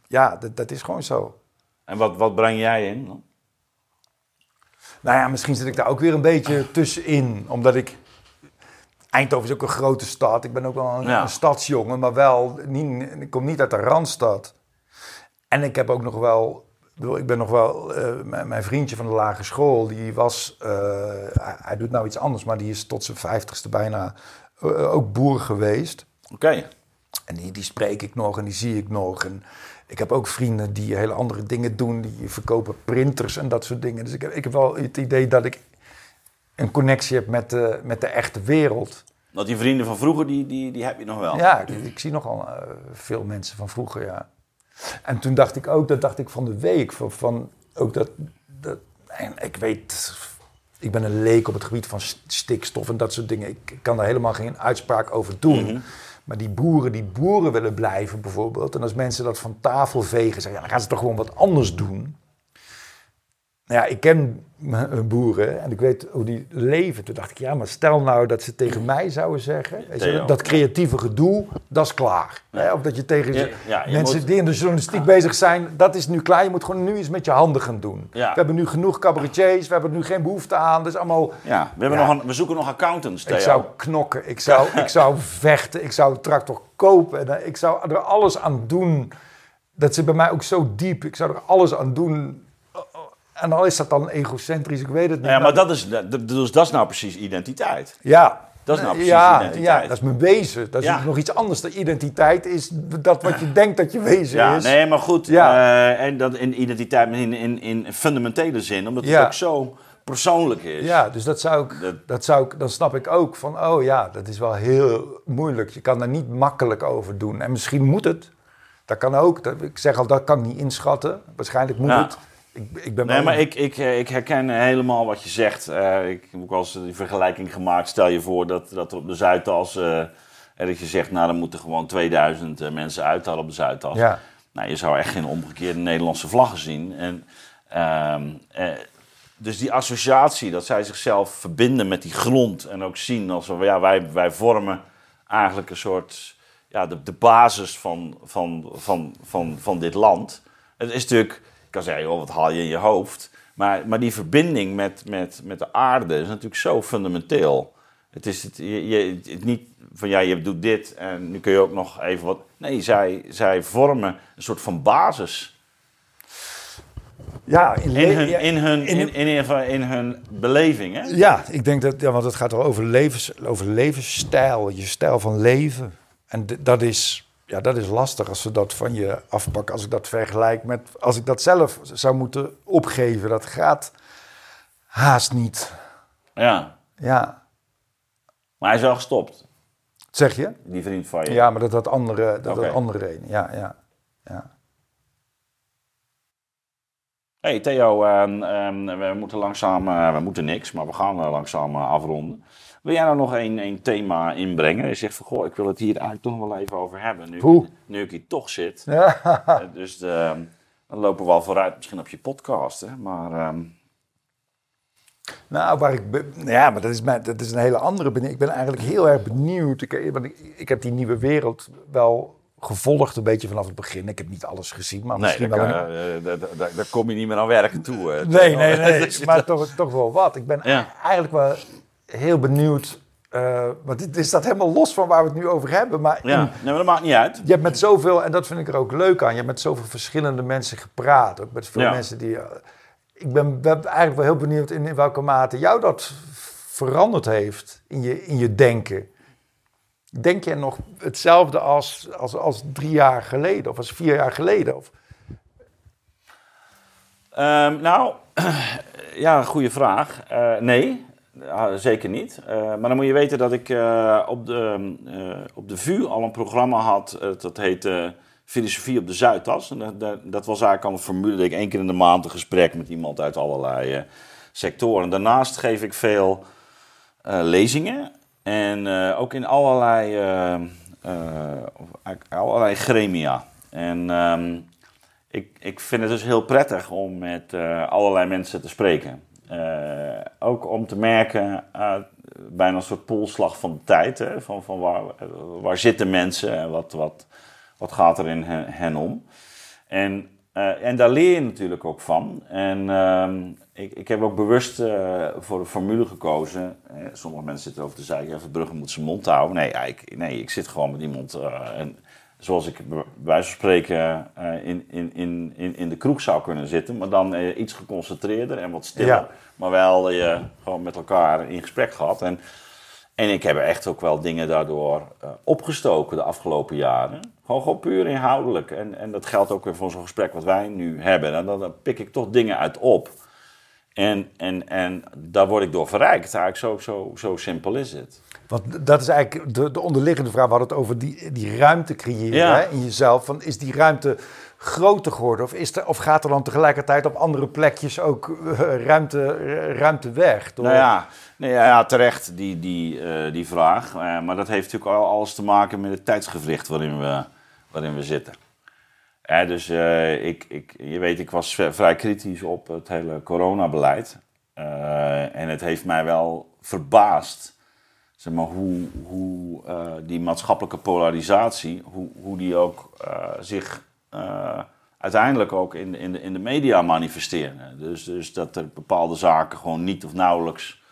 ja, dat, dat is gewoon zo. En wat, wat breng jij in? dan? Nou ja, misschien zit ik daar ook weer een beetje tussenin. Omdat ik... Eindhoven is ook een grote stad. Ik ben ook wel een, Ja. een stadsjongen, maar wel... Niet, ik kom niet uit de Randstad. En ik heb ook nog wel... Ik, ben nog wel... eh, mijn, vriendje van de lagere school, die was... eh, hij, hij doet nou iets anders, maar die is tot zijn vijftigste bijna eh, ook boer geweest. Oké. En die, die spreek ik nog en die zie ik nog. En ik heb ook vrienden die hele andere dingen doen. Die verkopen printers en dat soort dingen. Dus ik heb, ik heb wel het idee dat ik een connectie heb met de, met de echte wereld. Want die vrienden van vroeger, die, die, die heb je nog wel. Ja, ik, ik zie nogal eh, veel mensen van vroeger, ja. En toen dacht ik ook, dat dacht ik van de week, van, van ook dat, dat... En ik weet, ik ben een leek op het gebied van st- stikstof en dat soort dingen. Ik kan daar helemaal geen uitspraak over doen. Mhm. Maar die boeren die boeren willen blijven bijvoorbeeld. En als mensen dat van tafel vegen, zeggen, ja, dan gaan ze toch gewoon wat anders doen. Nou ja, ik ken boeren en ik weet hoe die leven. Toen dacht ik, ja, maar stel nou dat ze tegen mij zouden zeggen... je, dat creatieve gedoe, dat is klaar. Of dat je tegen Ja, ze- ja, je mensen moet- die in de journalistiek bezig zijn... dat is nu klaar, je moet gewoon nu iets met je handen gaan doen. We hebben nu genoeg cabaretiers, we hebben nu geen behoefte aan. Dat is allemaal... Ja, we, hebben. Nog een, we zoeken nog accountants, Theo. Ik zou knokken, ik zou, ik zou vechten, ik zou een tractor kopen. En ik zou er alles aan doen. Dat zit bij mij ook zo diep. Ik zou er alles aan doen. En al is dat dan egocentrisch, ik weet het niet. Ja, maar dat is, dat, dus dat is nou precies identiteit. Ja. Dat is nou precies ja, identiteit. Ja, dat is mijn wezen. Dat is Ja. nog iets anders. De identiteit is dat wat je denkt dat je wezen Ja, is. nee, maar goed. Ja. eh, en dat in identiteit in, in, in fundamentele zin, omdat het Ja. ook zo persoonlijk is. Ja, dus dat zou ik, Dat- dat zou ik, dan snap ik ook van, oh ja, dat is wel heel moeilijk. Je kan daar niet makkelijk over doen. En misschien moet het. Dat kan ook. Dat, ik zeg al, dat kan ik niet inschatten. Waarschijnlijk moet Ja. het. Ik, ik ben Nee, wel- maar ik, ik, eh, ik herken helemaal wat je zegt. Eh, ik heb ook wel eens die vergelijking gemaakt. Stel je voor dat, dat op de Zuidas... eh dat je zegt, nou dan moeten gewoon 2000 eh, mensen uithalen op de Zuidas. Ja. Nou, je zou echt geen omgekeerde Nederlandse vlaggen zien. En, ehm, eh, dus die associatie, dat zij zichzelf verbinden met die grond en ook zien als we, ja, wij, wij vormen eigenlijk een soort, ja, de, de basis van, van, van, van, van dit land. Het is natuurlijk, kan zeggen, joh, wat haal je in je hoofd? Maar, maar die verbinding met, met, met de aarde is natuurlijk zo fundamenteel. Het is het, je, je- het niet van ja, je doet dit en nu kun je ook nog even wat. Nee, zij, zij vormen een soort van basis. ja, in, In hun, in hun, in- in, in, hun beleving. Hè? Ja, ik denk dat, ja, want het gaat wel over, levens, over levensstijl, je stijl van leven. En dat is, ja, dat is lastig als ze dat van je afpakken. Als ik dat vergelijk met, als ik dat zelf zou moeten opgeven, dat gaat haast niet. Ja. Ja, Maar hij is wel gestopt, zeg je? die vriend van je. Ja, maar dat had andere, dat had andere reden. Ja, ja, ja. Hey Theo, ehm, ehm, we moeten langzaam, eh, we moeten niks, maar we gaan eh, langzaam eh, afronden. Wil jij nou nog een, een thema inbrengen? Je zegt van, goh, ik wil het hier eigenlijk toch wel even over hebben. Nu, nu ik hier toch zit. ja. Eh, dus ehm, dan lopen we wel vooruit misschien op je podcast. Hè? Maar ehm, Nou, waar ik ja, maar dat is, mijn, dat is een hele andere benieuwd. Ik ben eigenlijk heel erg benieuwd. Ik, want ik, ik heb die nieuwe wereld wel gevolgd, een beetje vanaf het begin. Ik heb niet alles gezien, maar nee, misschien daar, wel. een- eh, daar- kom je niet meer aan werken toe. eh. nee, nee, nee, maar toch, toch wel wat. Ik ben Ja. eigenlijk wel heel benieuwd. eh want dit is dat helemaal los van waar we het nu over hebben. Maar Ja, in- nee, maar dat maakt niet uit. je hebt met zoveel, en dat vind ik er ook leuk aan, je hebt met zoveel verschillende mensen gepraat. Ook met veel Ja. mensen die. eh, ik ben, ben eigenlijk wel heel benieuwd in, in welke mate jou dat veranderd heeft in je, in je denken. Denk jij nog hetzelfde als, als, als drie jaar geleden of als vier jaar geleden? Of, Ehm, nou, ja, goede vraag. Eh, nee, Zeker niet. Eh, maar dan moet je weten dat ik eh, op, de, eh, op de VU al een programma had. dat heette Filosofie op de Zuidas. En dat, dat, was eigenlijk al een formule dat ik één keer in de maand een gesprek met iemand uit allerlei sectoren. Daarnaast geef ik veel lezingen. En ook in allerlei, allerlei gremia. En ehm, ik, ik vind het dus heel prettig om met allerlei mensen te spreken. Eh, ook om te merken, eh, bijna een soort polsslag van de tijd. Hè, van, van waar, eh, waar zitten mensen en wat, wat, wat gaat er in hen, om. En, en daar leer je natuurlijk ook van. En ehm, ik, ik heb ook bewust voor de formule gekozen. Sommige mensen zitten over te zeiken, ja, Verbrugge moet zijn mond houden. Nee, ik, nee, ik zit gewoon met iemand. eh, en zoals ik bij wijze van spreken eh, in, in, in, in, in de kroeg zou kunnen zitten. Maar dan eh, iets geconcentreerder en wat stiller. Ja. Maar wel je gewoon met elkaar in gesprek gehad. En, en ik heb echt ook wel dingen daardoor eh, opgestoken de afgelopen jaren. Gewoon, gewoon puur inhoudelijk. En, en dat geldt ook weer voor zo'n gesprek wat wij nu hebben. En dan, dan pik ik toch dingen uit op. En, en, en daar word ik door verrijkt. Eigenlijk zo, zo, zo simpel is het. want dat is eigenlijk de, de onderliggende vraag. We hadden het over die, die ruimte creëren Ja. hè, in jezelf. Van, is die ruimte groter geworden? Of, is er, of gaat er dan tegelijkertijd op andere plekjes ook eh, ruimte, eh, ruimte weg? Door- Nou ja, nee, ja, ja, terecht die, die, eh, die vraag. Maar dat heeft natuurlijk al alles te maken met het tijdsgevricht waarin we, waarin we zitten. Dus eh, ik, ik, je weet, ik was vrij kritisch op het hele coronabeleid. Eh, en het heeft mij wel verbaasd zeg maar, hoe, hoe eh, die maatschappelijke polarisatie, hoe, hoe die ook zich uiteindelijk ook in, in, de, in de media manifesteren. Dus, dus dat er bepaalde zaken gewoon niet of nauwelijks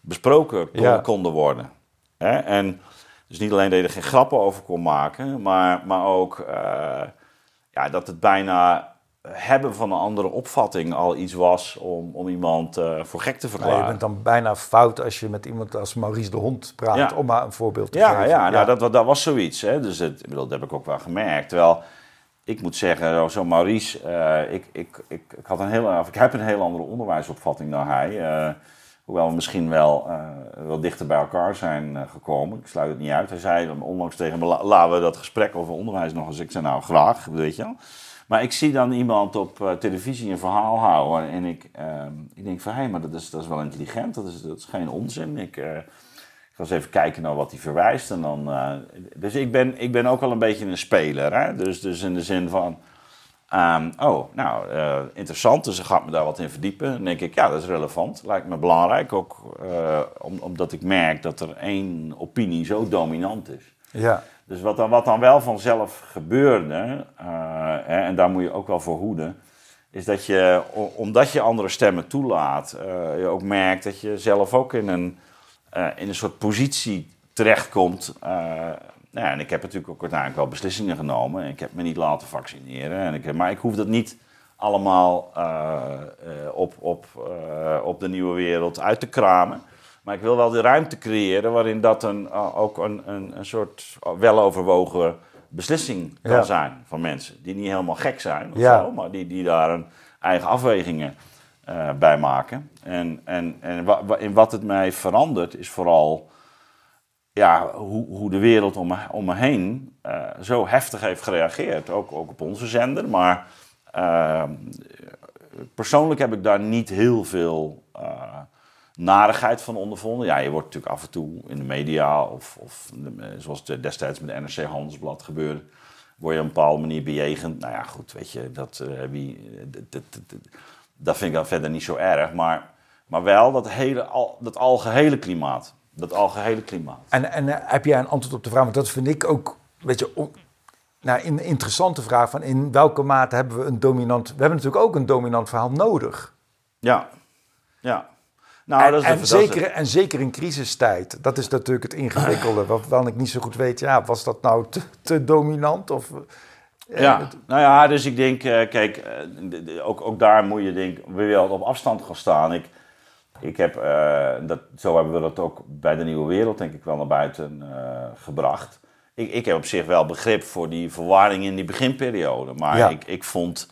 besproken kon- Ja. konden worden. Hè? En dus niet alleen dat je er geen grappen over kon maken, maar, maar ook ja, dat het bijna hebben van een andere opvatting al iets was om, om iemand eh, voor gek te Maar verklaren. je bent dan bijna fout als je met iemand als Maurice de Hond praat, Ja. om maar een voorbeeld te Ja, geven. ja, nou, Dat, dat was zoiets. Hè? Dus het, dat heb ik ook wel gemerkt. Terwijl, ik moet zeggen, zo- Maurice, eh, ik, ik, ik, ik, had een hele, of ik heb een heel andere onderwijsopvatting dan hij. eh, hoewel we misschien wel, eh, wel dichter bij elkaar zijn eh, gekomen. Ik sluit het niet uit. Hij zei onlangs tegen me, "La- laten we dat gesprek over onderwijs nog eens. Ik zei, nou, graag, weet je wel. Maar ik zie dan iemand op eh, televisie een verhaal houden en ik, ehm, ik denk van, hé, maar dat is, dat is wel intelligent, dat is, dat is geen onzin. Ik, ga eens even kijken naar wat hij verwijst en dan... dus ik ben, ik ben ook wel een beetje een speler, hè. Dus, dus in de zin van... Ehm, oh, nou, eh, interessant. Dus dan ga ik me daar wat in verdiepen. Dan denk ik, ja, dat is relevant. Lijkt me belangrijk. Ook eh, om, omdat ik merk dat er één opinie zo dominant is. Ja. Dus wat dan, wat dan wel vanzelf gebeurde, eh, hè, en daar moet je ook wel voor hoeden, is dat je, omdat je andere stemmen toelaat, je ook merkt dat je zelf ook in een, in een soort positie terechtkomt. Nou ja, en ik heb natuurlijk ook uiteindelijk wel beslissingen genomen. Ik heb me niet laten vaccineren. En ik, maar ik hoef dat niet allemaal eh, eh, op, op, eh, op de nieuwe wereld uit te kramen. Maar ik wil wel de ruimte creëren waarin dat een, ook een, een, een soort weloverwogen beslissing kan Ja. zijn van mensen. Die niet helemaal gek zijn, of Ja. zo, maar die, die daar een eigen afwegingen bij maken. En, en, en in wat het mij verandert is vooral ja, hoe, hoe de wereld om me, om me heen eh, zo heftig heeft gereageerd. Ook, ook op onze zender. Maar eh, persoonlijk heb ik daar niet heel veel eh, narigheid van ondervonden. Ja, je wordt natuurlijk af en toe in de media, of, of zoals het destijds met de NRC Handelsblad gebeurde, word je op een bepaalde manier bejegend. Nou ja, goed, weet je, dat, eh, wie, dat, dat, dat, dat vind ik dan verder niet zo erg. Maar, maar wel dat, hele, al, dat algehele klimaat. Dat algehele klimaat. En, en eh, heb jij een antwoord op de vraag? Want dat vind ik ook een beetje nou, een interessante vraag. Van in welke mate hebben we een dominant... We hebben natuurlijk ook een dominant verhaal nodig. Ja, ja. Nou, en, dat is en, zeker, en zeker in crisistijd. Dat is natuurlijk het ingewikkelde. Waarvan ik niet zo goed weet, ja, was dat nou te, te dominant? Of, eh, Ja, het- nou ja, dus ik denk, eh, kijk, ook, ook daar moet je denk, weer wel op afstand gaan staan. Ik, ik heb, eh, dat, zo hebben we dat ook bij de Nieuwe Wereld denk ik wel naar buiten eh, gebracht. Ik, ik heb op zich wel begrip voor die verwarring in die beginperiode. Maar Ja. ik, ik vond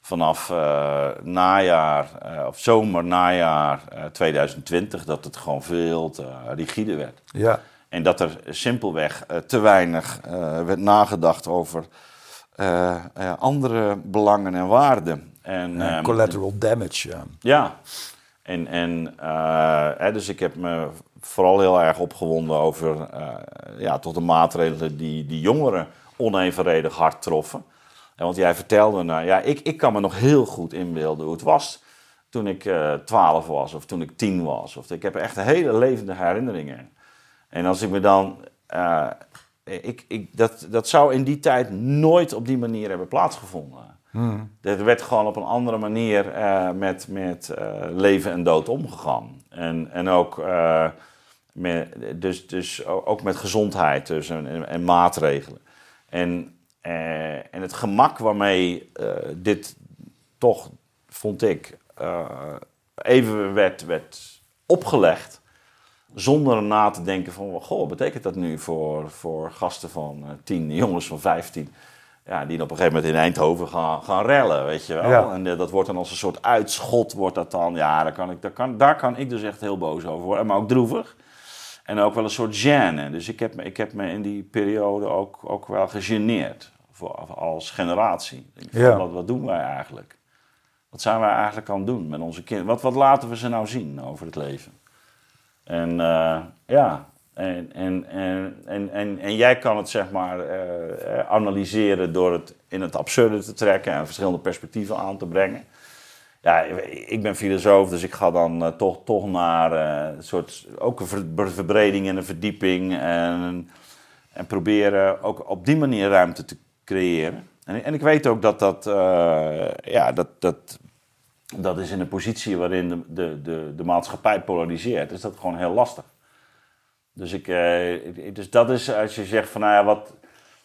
vanaf eh, najaar, of zomer, najaar eh, 2020, dat het gewoon veel te rigide werd. ja. En dat er simpelweg te weinig werd nagedacht over andere belangen en waarden. En, Ja, ehm, collateral damage. Ja. ja, en, en eh, dus ik heb me vooral heel erg opgewonden over eh, ja, tot de maatregelen die, die jongeren onevenredig hard troffen. En want jij vertelde, nou ja, ik, ik kan me nog heel goed inbeelden hoe het was toen ik eh 12 was of toen ik 10 was. Of, ik heb echt hele levendige herinneringen. En als ik me dan. ik, ik, dat, dat zou in die tijd nooit op die manier hebben plaatsgevonden. Er werd gewoon op een andere manier eh, met, met eh, leven en dood omgegaan. En, en ook, eh, met, dus, dus ook met gezondheid dus, en, en, en maatregelen. En, en het gemak waarmee dit toch, vond ik, even werd, werd opgelegd. Zonder na te denken van, goh, betekent dat nu voor, voor gasten van tien, jongens van 15... Ja, die op een gegeven moment in Eindhoven gaan, gaan rellen, weet je wel. Ja. En eh, dat wordt dan als een soort uitschot, wordt dat dan. Ja, daar kan, ik, daar, kan, daar kan ik dus echt heel boos over worden. Maar ook droevig. En ook wel een soort gêne. Dus ik heb, me- ik heb me in die periode ook, ook wel gegeneerd. Voor, als generatie. Ik Ja. wat, wat doen wij eigenlijk? Wat zijn wij eigenlijk aan het doen met onze kinderen? Wat, wat laten we ze nou zien over het leven? En eh, ja, en, en, en, en, en, jij kan het zeg maar eh, eh, analyseren door het in het absurde te trekken en verschillende perspectieven aan te brengen. Ja, ik ben filosoof, dus ik ga dan eh, toch, toch naar een soort, ook een ver- verbreding en een verdieping. En, en proberen ook op die manier ruimte te creëren. En, en ik weet ook dat dat, ja, dat, dat, dat is in een positie waarin de, de, de, de maatschappij polariseert. Is dat gewoon heel lastig. Dus, ik, eh, ik- dus dat is als je zegt van nou ja, wat,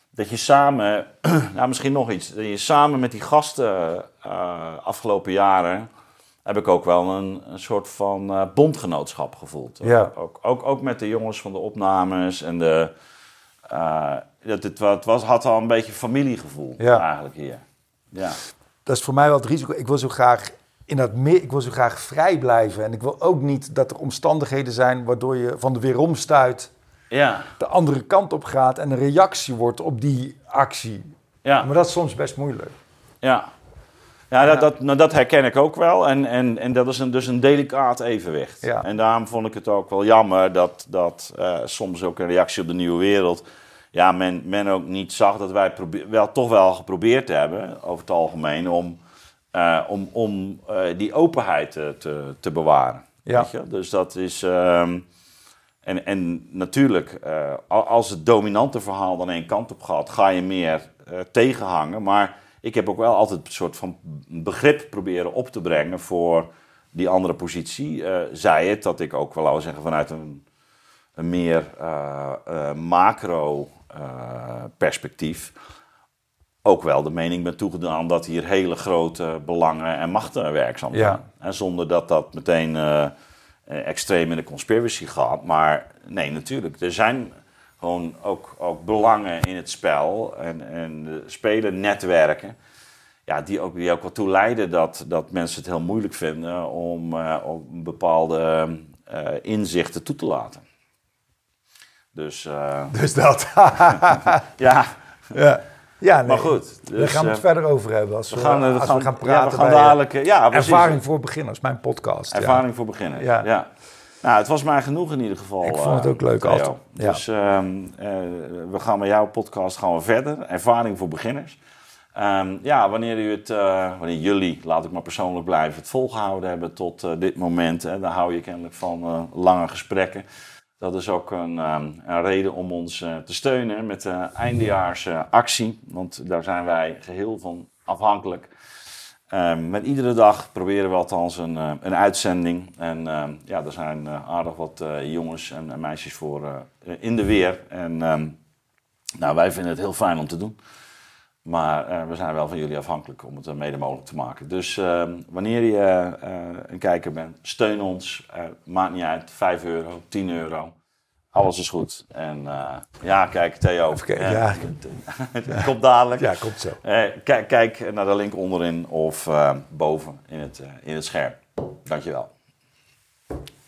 dat je samen, nou misschien nog iets, dat je samen met die gasten eh, afgelopen jaren heb ik ook wel een, een soort van eh, bondgenootschap gevoeld. Ja. Ook, ook, ook met de jongens van de opnames en de. dat het, wa- het was, had al een beetje familiegevoel Ja. eigenlijk hier. Ja. Dat is voor mij wel het risico. Ik wil zo graag in dat meer, ik wil zo graag vrij blijven. En ik wil ook niet dat er omstandigheden zijn waardoor je van de weerom stuit, Ja. de andere kant op gaat en een reactie wordt op die actie. Ja. Maar dat is soms best moeilijk. Ja, ja, dat, dat, nou, dat herken ik ook wel. En, en, en dat is een, dus een delicaat evenwicht. Ja. En daarom vond ik het ook wel jammer dat, dat eh, soms ook een reactie op de nieuwe wereld. Ja, men, men ook niet zag dat wij probeer, wel, toch wel geprobeerd hebben, over het algemeen, om, eh, om, om eh, die openheid te, te, bewaren. Ja. Weet je? Dus dat is. ehm, en, en natuurlijk, eh, al- als het dominante verhaal dan één kant op gaat, ga je meer tegenhangen. Maar ik heb ook wel altijd een soort van begrip proberen op te brengen voor die andere positie. Zij het dat ik ook wel wou zeggen vanuit een, een meer eh, eh, macro eh, perspectief ook wel de mening ben toegedaan dat hier hele grote belangen en machten werkzaam zijn. Ja. En zonder dat dat meteen eh, extreem in de conspiracy gaat. Maar nee, natuurlijk. Er zijn gewoon ook, ook belangen in het spel. En, en spelen netwerken. Ja, die ook, die ook wel toe leiden dat, dat mensen het heel moeilijk vinden om, eh, om bepaalde eh, inzichten toe te laten. Dus Dus dat. ja, ja. Ja, nee. maar goed. Dus, gaan we het eh, verder over hebben als we, we gaan, eh, als gaan, we gaan ja, praten we gaan eh, dadelijk, ja, precies. Ervaring voor beginners, mijn podcast. ja. Ervaring voor beginners. Ja. Ja. Nou, het was mij genoeg in ieder geval. Ik vond het ook leuk altijd. Ja. Dus ehm, eh, we gaan met jouw podcast gaan we verder. Ervaring voor beginners. Ehm, ja, wanneer, u het, wanneer jullie, laat ik maar persoonlijk blijven, het volgehouden hebben tot dit moment, hè, dan hou je kennelijk van eh, lange gesprekken. Dat is ook een, ehm, een reden om ons eh, te steunen met de eindejaarsactie. want daar zijn wij geheel van afhankelijk. Ehm, met iedere dag proberen we althans een, eh, een uitzending. En ehm, ja, er zijn eh, aardig wat eh, jongens en, meisjes voor eh, in de weer. En nou, wij vinden het heel fijn om te doen. Maar eh, we zijn wel van jullie afhankelijk om het eh, mede mogelijk te maken. Dus ehm, wanneer je eh, een kijker bent, steun ons. Maakt niet uit, 5 euro, 10 euro. Alles is goed. En ja, kijk, Theo. Kijken, ja. het komt dadelijk. Ja, komt zo. Kijk, kijk naar de link onderin of boven in het, in het scherm. Dankjewel.